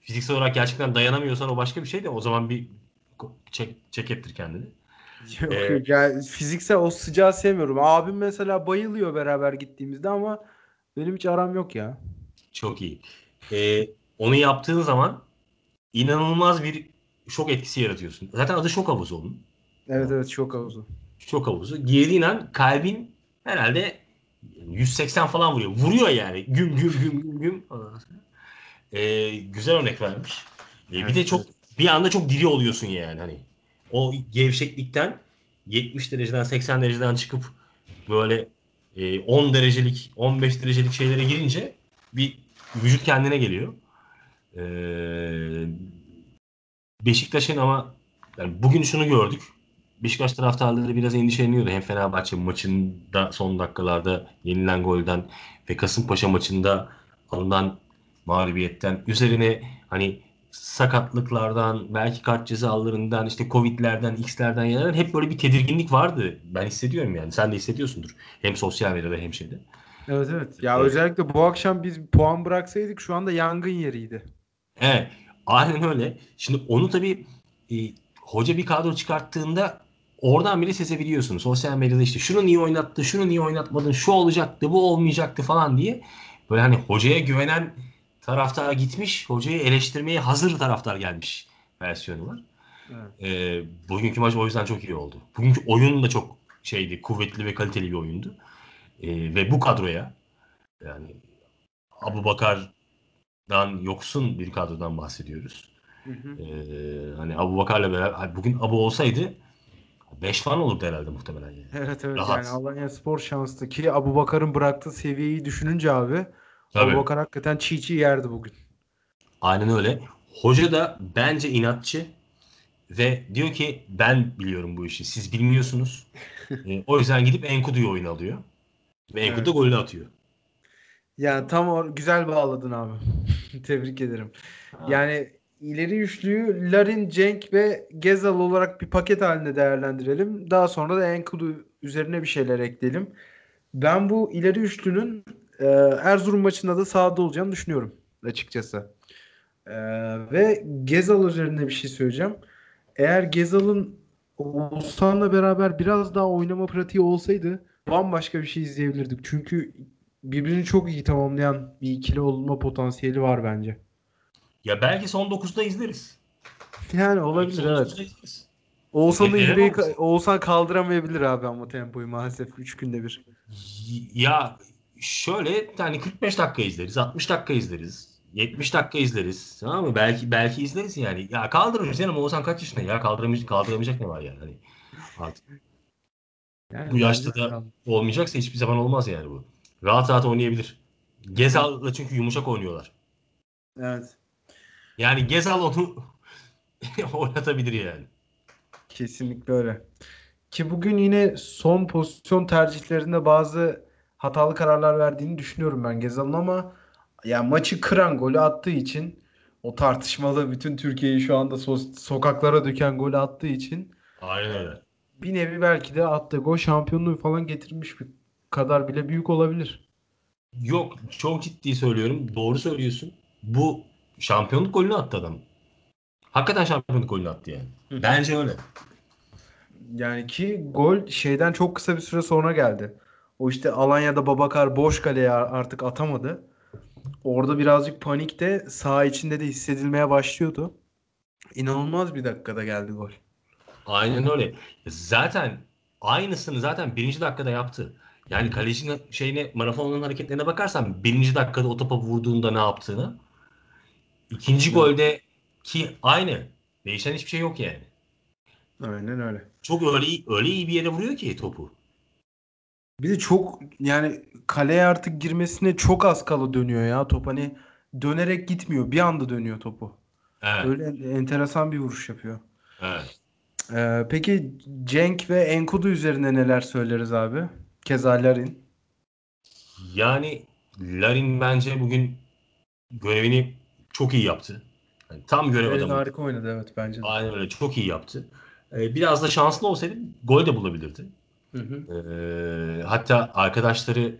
fiziksel olarak gerçekten dayanamıyorsan o başka bir şey de o zaman bir çek çek ettir kendini. Yok Ee, yok yani fiziksel o sıcağı sevmiyorum. Abim mesela bayılıyor beraber gittiğimizde ama benim hiç aram yok ya. Çok iyi. Ee, onu yaptığın zaman inanılmaz bir şok etkisi yaratıyorsun. Zaten adı şok havuzu onun. Evet evet çok havuzu. Şok havuzu. Girdiğin an kalbin herhalde 180 falan vuruyor. Vuruyor yani. Güm güm güm güm güm. Ee, güzel örnek vermiş. Ee, bir Evet, de çok bir anda çok diri oluyorsun yani hani. O gevşeklikten 70 dereceden 80 dereceden çıkıp böyle e, 10 derecelik 15 derecelik şeylere girince bir vücut kendine geliyor. Ee, Beşiktaş'ın ama yani bugün şunu gördük. Beşiktaş taraftarları biraz endişeleniyordu. Hem Fenerbahçe maçında son dakikalarda yenilen golden ve Kasımpaşa maçında alınan mağlubiyetten üzerine hani sakatlıklardan, belki kart cezalarından, işte Covid'lerden, X'lerden gelen hep böyle bir tedirginlik vardı. Ben hissediyorum yani. Sen de hissediyorsundur. Hem sosyal medyada hem şeyde. Evet evet. Ya Evet. özellikle bu akşam biz puan bıraksaydık şu anda yangın yeriydi. Evet. Aynen öyle. Şimdi onu tabii e, hoca bir kadro çıkarttığında oradan bile sezebiliyorsun. Sosyal medyada işte şunu niye oynattı, şunu niye oynatmadın, şu olacaktı, bu olmayacaktı falan diye. Böyle hani hocaya güvenen taraftar gitmiş, hocayı eleştirmeye hazır taraftar gelmiş versiyonu var. Evet. E, bugünkü maç o yüzden çok iyi oldu. Bugünkü oyun da çok şeydi, kuvvetli ve kaliteli bir oyundu. E, ve bu kadroya yani Abu Bakar'dan yoksun bir kadrodan bahsediyoruz. Hı hı. Ee, hani Abu Bakar'la beraber bugün Abu olsaydı 5 falan olurdu herhalde muhtemelen yani. Evet evet Rahat. yani Alanya Spor şanslı ki Abu Bakar'ın bıraktığı seviyeyi düşününce abi Tabii. Abu Bakar hakikaten çiğ çiğ yerdi bugün. Aynen öyle. Hoca da bence inatçı ve diyor ki ben biliyorum bu işi. Siz bilmiyorsunuz. Ee, o yüzden gidip Enkudu'yu oyuna alıyor. Ve Enkudu Evet. da golünü atıyor. Yani tam o güzel bağladın abi. Tebrik ederim. Yani ileri üçlüyü Larin, Cenk ve Gezal olarak bir paket halinde değerlendirelim. Daha sonra da Enkudu üzerine bir şeyler ekleyelim. Ben bu ileri üçlünün e, Erzurum maçında da sahada olacağını düşünüyorum açıkçası. E, ve Gezal üzerinde bir şey söyleyeceğim. Eğer Gezal'ın Oğuzhan'la beraber biraz daha oynama pratiği olsaydı bambaşka bir şey izleyebilirdik. Çünkü birbirini çok iyi tamamlayan bir ikili olma potansiyeli var bence. Ya belki son 9'da izleriz. Yani olabilir evet. 9'da izleriz. Neden yüreği olmasın? Oğuzhan kaldıramayabilir abi ama tempoyu maalesef 3 günde bir. Ya şöyle hani 45 dakika izleriz, 60 dakika izleriz, 70 dakika izleriz. Tamam mı? Belki belki izleriz yani. Ya kaldırırız canım Oğuzhan kaç yaşında ya kaldıramayacak, kaldıramayacak ne var yani? Hani artık Yani bu yaşta da olmayacaksa hiçbir zaman olmaz yani bu. Rahat rahat oynayabilir. Gezal'la çünkü yumuşak oynuyorlar. Evet. Yani Gezal onu oynatabilir yani. Kesinlikle öyle. Ki bugün yine son pozisyon tercihlerinde bazı hatalı kararlar verdiğini düşünüyorum ben Gezal'ın ama ya maçı kıran golü attığı için o tartışmalı bütün Türkiye'yi şu anda so- sokaklara döken golü attığı için Aynen öyle. Bir nevi belki de attığı gol şampiyonluğu falan getirmiş bir kadar bile büyük olabilir. Yok çok ciddi söylüyorum. Doğru söylüyorsun. Bu şampiyonluk golünü attı adam. Hakikaten şampiyonluk golünü attı yani. Hı. Bence öyle. Yani ki gol şeyden çok kısa bir süre sonra geldi. O işte Alanya'da Babakar boş kaleye artık atamadı. Orada birazcık panik de saha içinde de hissedilmeye başlıyordu. İnanılmaz bir dakikada geldi gol. Aynen öyle. Zaten aynısını zaten birinci dakikada yaptı. Yani kalecinin şeyine marafonun hareketlerine bakarsan birinci dakikada o topa vurduğunda ne yaptığını ikinci golde ki aynı. Değişen hiçbir şey yok yani. Aynen öyle. Çok öyle öyle iyi bir yere vuruyor ki topu. Bir de çok yani kaleye artık girmesine çok az kala dönüyor ya top hani dönerek gitmiyor. Bir anda dönüyor topu. Evet. Öyle enteresan bir vuruş yapıyor. evet. Ee, peki Cenk ve Enkudu üzerine neler söyleriz abi? Keza Larin. Yani Larin bence bugün görevini çok iyi yaptı. Yani tam görev Larin adamı. harika oynadı evet bence de. Aynen öyle. Çok iyi yaptı. Ee, biraz da şanslı olsaydı gol de bulabilirdi. Hı hı. Ee, hatta arkadaşları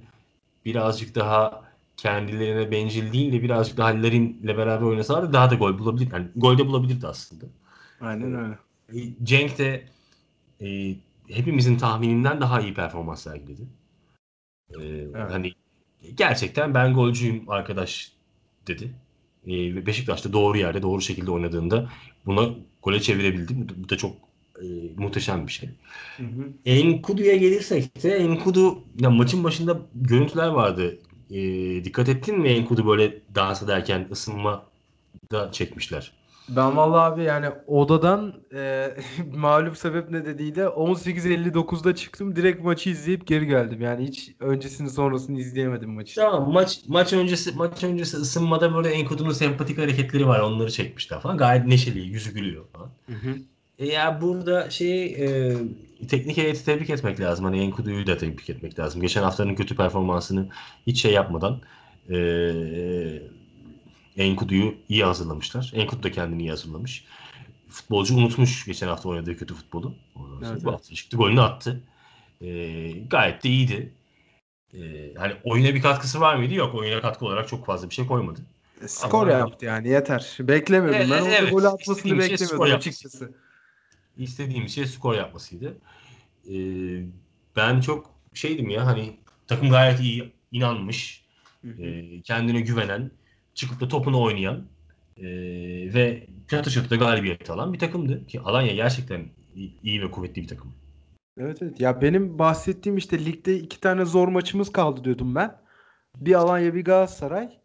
birazcık daha kendilerine bencil değil de birazcık daha Larin'le beraber oynasalardı daha da gol bulabilir. Yani gol de bulabilirdi aslında. Aynen öyle. E, Cenk de e, hepimizin tahmininden daha iyi performans sergiledi. E, Hani gerçekten ben golcüyüm arkadaş dedi. E, Beşiktaş'ta doğru yerde doğru şekilde oynadığında buna gole çevirebildi. Bu da, bu da çok e, muhteşem bir şey. Hı hı. Enkudu'ya gelirsek de Enkudu ya maçın başında görüntüler vardı. E, dikkat ettin mi Enkudu böyle dans ederken ısınma da çekmişler. Ben vallahi abi yani odadan e, mağlup sebep ne dediğiyle 18.59'da çıktım. Direkt maçı izleyip geri geldim. Yani hiç öncesini sonrasını izleyemedim maçı. Tamam maç maç öncesi maç öncesi ısınmada böyle Enkudu'nun sempatik hareketleri var. Onları çekmişler falan. Gayet neşeli, yüzü gülüyor falan. Hı hı. E ya burada şey e, teknik heyeti tebrik etmek lazım. Hani Enkudu'yu da tebrik etmek lazım. Geçen haftanın kötü performansını hiç şey yapmadan e, Enkudu'yu iyi hazırlamışlar. Enkudu da kendini iyi hazırlamış. Futbolcu unutmuş geçen hafta oynadığı kötü futbolu. Evet, bu hafta çıktı golünü attı. E, gayet de iyiydi. E, hani oyuna bir katkısı var mıydı? Yok. Oyuna katkı olarak çok fazla bir şey koymadı. Skor Ama- yaptı yani yeter. Beklemiyordum. Evet, ben orada evet. gol atmasını İstediğim şey beklemiyordum açıkçası. İstediğim şey skor yapmasıydı. E, ben çok şeydim ya hani takım gayet iyi inanmış. E, kendine güvenen, çıkıp da topunu oynayan e, ve çatı çatı da galibiyet alan bir takımdı. Ki Alanya gerçekten iyi, iyi ve kuvvetli bir takım. Evet evet. Ya benim bahsettiğim işte ligde iki tane zor maçımız kaldı diyordum ben. Bir Alanya bir Galatasaray.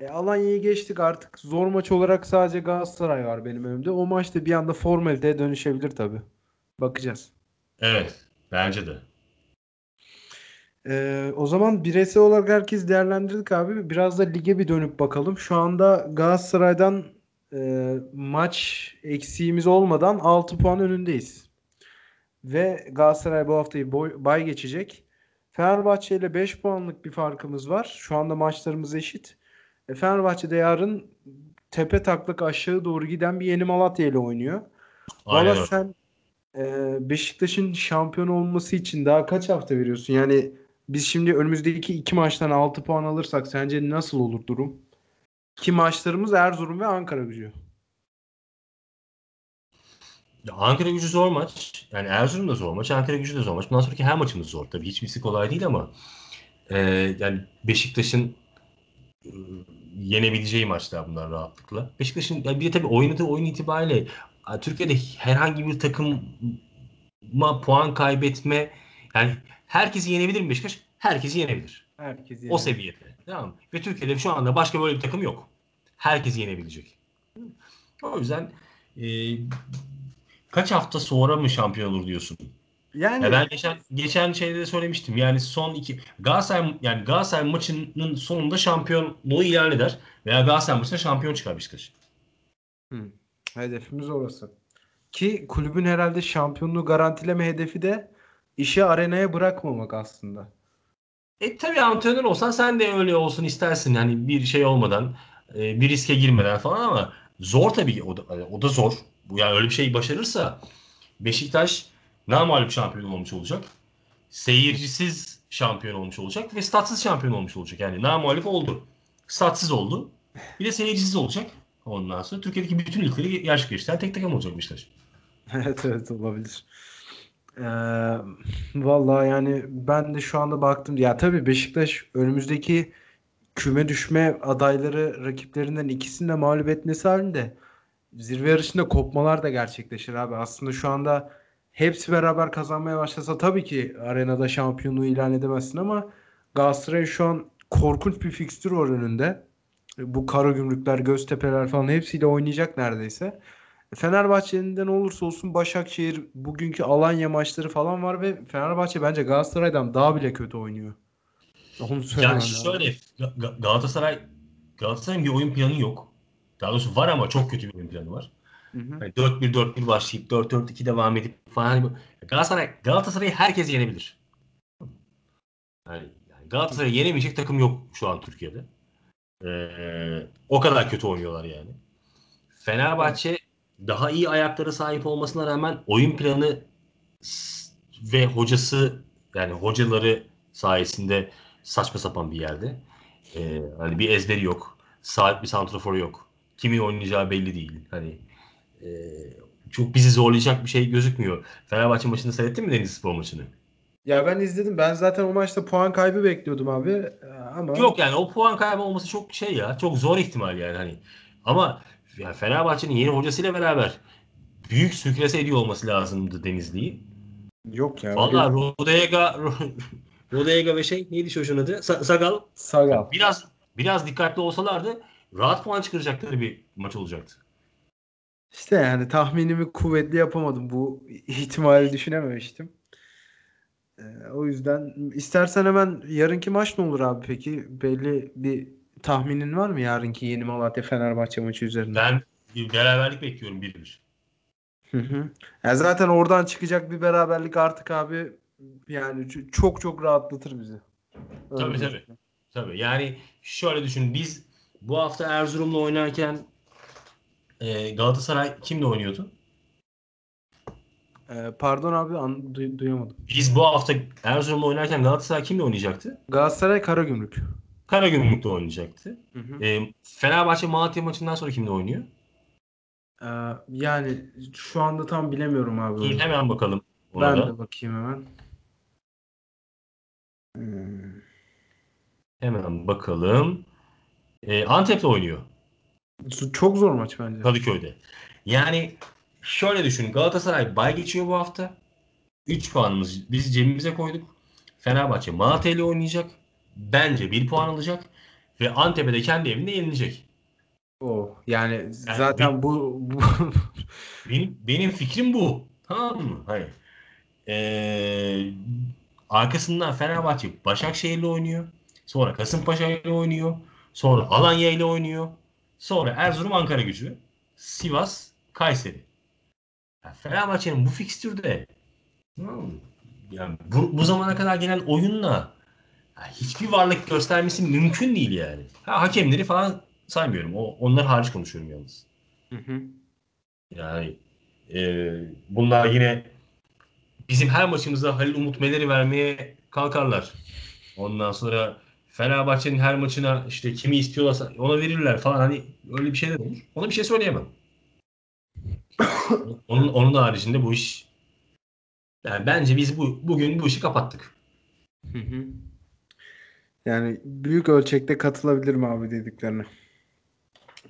E, Alanya'yı geçtik artık. Zor maç olarak sadece Galatasaray var benim önümde. O maçta bir anda formaliteye dönüşebilir tabii. Bakacağız. Evet, bence de. Ee, o zaman bireysel olarak herkes değerlendirdik abi. Biraz da lige bir dönüp bakalım. Şu anda Galatasaray'dan e, maç eksiğimiz olmadan 6 puan önündeyiz. Ve Galatasaray bu haftayı boy, bay geçecek. Fenerbahçe ile 5 puanlık bir farkımız var. Şu anda maçlarımız eşit. E, Fenerbahçe de yarın tepe taklak aşağı doğru giden bir Yeni Malatya ile oynuyor. Valla sen e, Beşiktaş'ın şampiyon olması için daha kaç hafta veriyorsun? Yani biz şimdi önümüzdeki iki maçtan 6 puan alırsak sence nasıl olur durum? Ki maçlarımız Erzurum ve Ankara gücü. Ya Ankara gücü zor maç. Yani Erzurum da zor maç, Ankara gücü de zor maç. Bundan sonraki her maçımız zor. Tabii hiçbirisi kolay değil ama e, yani Beşiktaş'ın e, yenebileceği maçlar bunlar rahatlıkla. Beşiktaş'ın yani bir de tabii oynadığı oyun itibariyle Türkiye'de herhangi bir takıma puan kaybetme yani herkesi yenebilir mi Beşiktaş? Herkesi yenebilir. Herkes O yani. seviyede. Tamam mı? Ve Türkiye'de şu anda başka böyle bir takım yok. Herkes yenebilecek. O yüzden e, kaç hafta sonra mı şampiyon olur diyorsun? Yani Ya ben geçen geçen şeyde de söylemiştim. Yani son iki Galatasaray yani Galatasaray maçının sonunda şampiyonluğu ilan eder veya Galatasaray maçında şampiyon çıkar Beşiktaş. Hedefimiz orası. Ki kulübün herhalde şampiyonluğu garantileme hedefi de işi arenaya bırakmamak aslında. E tabii antrenör olsan sen de öyle olsun istersin. Yani bir şey olmadan, e, bir riske girmeden falan ama zor tabii. O da, o da zor. Bu yani öyle bir şey başarırsa Beşiktaş namağlup şampiyon olmuş olacak. Seyircisiz şampiyon olmuş olacak ve statsız şampiyon olmuş olacak. Yani namağlup oldu. Statsız oldu. Bir de seyircisiz olacak. Ondan sonra Türkiye'deki bütün ligleri gerçekleştiren tek takım olacak Beşiktaş. Evet evet olabilir. Ee, vallahi yani ben de şu anda baktım. Ya tabii Beşiktaş önümüzdeki küme düşme adayları rakiplerinden ikisini de mağlup etmesi halinde zirve yarışında kopmalar da gerçekleşir abi. Aslında şu anda hepsi beraber kazanmaya başlasa tabii ki arenada şampiyonluğu ilan edemezsin ama Galatasaray şu an korkunç bir fikstür var önünde. Bu Karagümrükler, Göztepe'ler falan hepsiyle oynayacak neredeyse. Fenerbahçe'nin de ne olursa olsun Başakşehir bugünkü Alanya maçları falan var ve Fenerbahçe bence Galatasaray'dan daha bile kötü oynuyor. Onu Yani şöyle Ga- Ga- Galatasaray Galatasaray'ın bir oyun planı yok. Daha doğrusu var ama çok kötü bir oyun planı var. Hı hı. Hani 4-1-4-1 başlayıp 4-4-2 devam edip falan. Hani Galatasaray Galatasaray'ı herkes yenebilir. Yani yani Galatasaray'ı yenemeyecek takım yok şu an Türkiye'de. Ee, o kadar kötü oynuyorlar yani. Fenerbahçe daha iyi ayaklara sahip olmasına rağmen oyun planı ve hocası yani hocaları sayesinde saçma sapan bir yerde. Ee, hani bir ezberi yok. Sahip bir santraforu yok. Kimin oynayacağı belli değil. Hani e, çok bizi zorlayacak bir şey gözükmüyor. Fenerbahçe maçını seyrettin mi Denizli Spor maçını? Ya ben izledim. Ben zaten o maçta puan kaybı bekliyordum abi. Ee, Ama Yok yani o puan kaybı olması çok şey ya. Çok zor ihtimal yani hani. Ama yani Fenerbahçe'nin yeni hocasıyla beraber büyük sükres ediyor olması lazımdı Denizli'yi. yok ya. Valla Rodega Rodega ve şey neydi çocuğun adı? Sa- Sagal. Sagal. Biraz biraz dikkatli olsalardı rahat puan çıkaracakları bir maç olacaktı. İşte yani tahminimi kuvvetli yapamadım. Bu ihtimali düşünememiştim. Ee, o yüzden istersen hemen yarınki maç ne olur abi peki? Belli bir tahminin var mı yarınki Yeni Malatya Fenerbahçe maçı üzerinde? Ben bir beraberlik bekliyorum 1-1. Hı hı. Ya zaten oradan çıkacak bir beraberlik artık abi yani çok çok rahatlatır bizi. Tabii Öyle tabii. Tabii yani şöyle düşün biz bu hafta Erzurum'la oynarken e, Galatasaray kimle oynuyordu? Ee, pardon abi an- duy- duyamadım. Biz bu hafta Erzurum'la oynarken Galatasaray kimle oynayacaktı? Galatasaray Karagümrük. Karagümrük'le oynayacaktı. Hı hı. E, Fenerbahçe Malatya maçından sonra kimle oynuyor? Ee, yani şu anda tam bilemiyorum abi. Dur hemen bakalım ona Ben da. de bakayım hemen. Hmm. Hemen bakalım. E, Antep'le oynuyor Çok zor maç bence. Kadıköy'de. Yani şöyle düşün Galatasaray bay geçiyor bu hafta. 3 puanımızı biz cebimize koyduk. Fenerbahçe Malatya ile oynayacak. Bence 1 puan alacak. Ve Antep'e de kendi evinde yenilecek. Oh, yani zaten bu, bu Benim, benim fikrim bu. Tamam mı? Hayır. Ee, arkasından Fenerbahçe Başakşehir'le oynuyor. Sonra Kasımpaşa ile oynuyor. Sonra Alanya ile oynuyor. Sonra Erzurum Ankara gücü. Sivas Kayseri. Yani Fenerbahçe'nin bu fikstürde yani bu, bu zamana kadar gelen oyunla yani hiçbir varlık göstermesi mümkün değil yani. Ha, hakemleri falan saymıyorum. O, onlar hariç konuşuyorum yalnız. Hı hı. Yani e, bunlar yine bizim her maçımızda Halil Umut Meler'i vermeye kalkarlar. Ondan sonra Fenerbahçe'nin her maçına işte kimi istiyorlarsa ona verirler falan hani öyle bir şeyler olur. Ona bir şey söyleyemem. onun onun haricinde bu iş yani bence biz bu bugün bu işi kapattık. Hı hı. Yani büyük ölçekte katılabilirim abi dediklerine.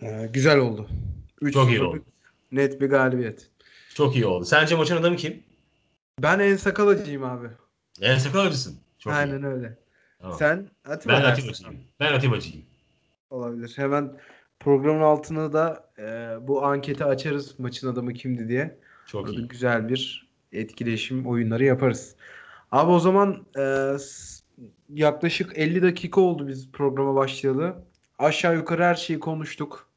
Ee, güzel oldu. 3 Çok iyi oldu. Net bir galibiyet. Çok iyi oldu. Sence maçın adamı kim? Ben en sakalacıyım abi. En sakal acısın. Çok iyi. Aynen öyle. Tamam. Sen Atiba Ben. Atibacıyım. Ben Atibacıyım. Olabilir. Hemen programın altına da e, bu anketi açarız maçın adamı kimdi diye. Çok Orada iyi. güzel bir etkileşim oyunları yaparız. Abi o zaman e, yaklaşık 50 dakika oldu biz programa başlayalı. Aşağı yukarı her şeyi konuştuk.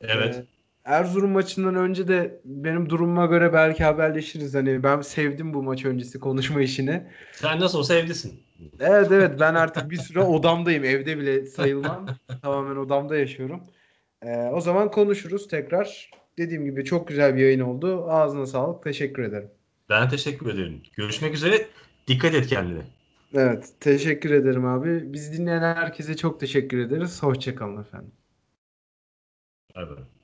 Evet. E, Erzurum maçından önce de benim durumuma göre belki haberleşiriz. Hani ben sevdim bu maç öncesi konuşma işini. Sen nasıl olsa evdesin. Evet evet ben artık bir süre odamdayım. Evde bile sayılmam. Tamamen odamda yaşıyorum. E, o zaman konuşuruz tekrar. Dediğim gibi çok güzel bir yayın oldu. Ağzına sağlık. Teşekkür ederim. Ben teşekkür ederim. Görüşmek üzere. Dikkat et kendine. Evet, teşekkür ederim abi. Biz dinleyen herkese çok teşekkür ederiz. Hoşçakalın efendim. Bay.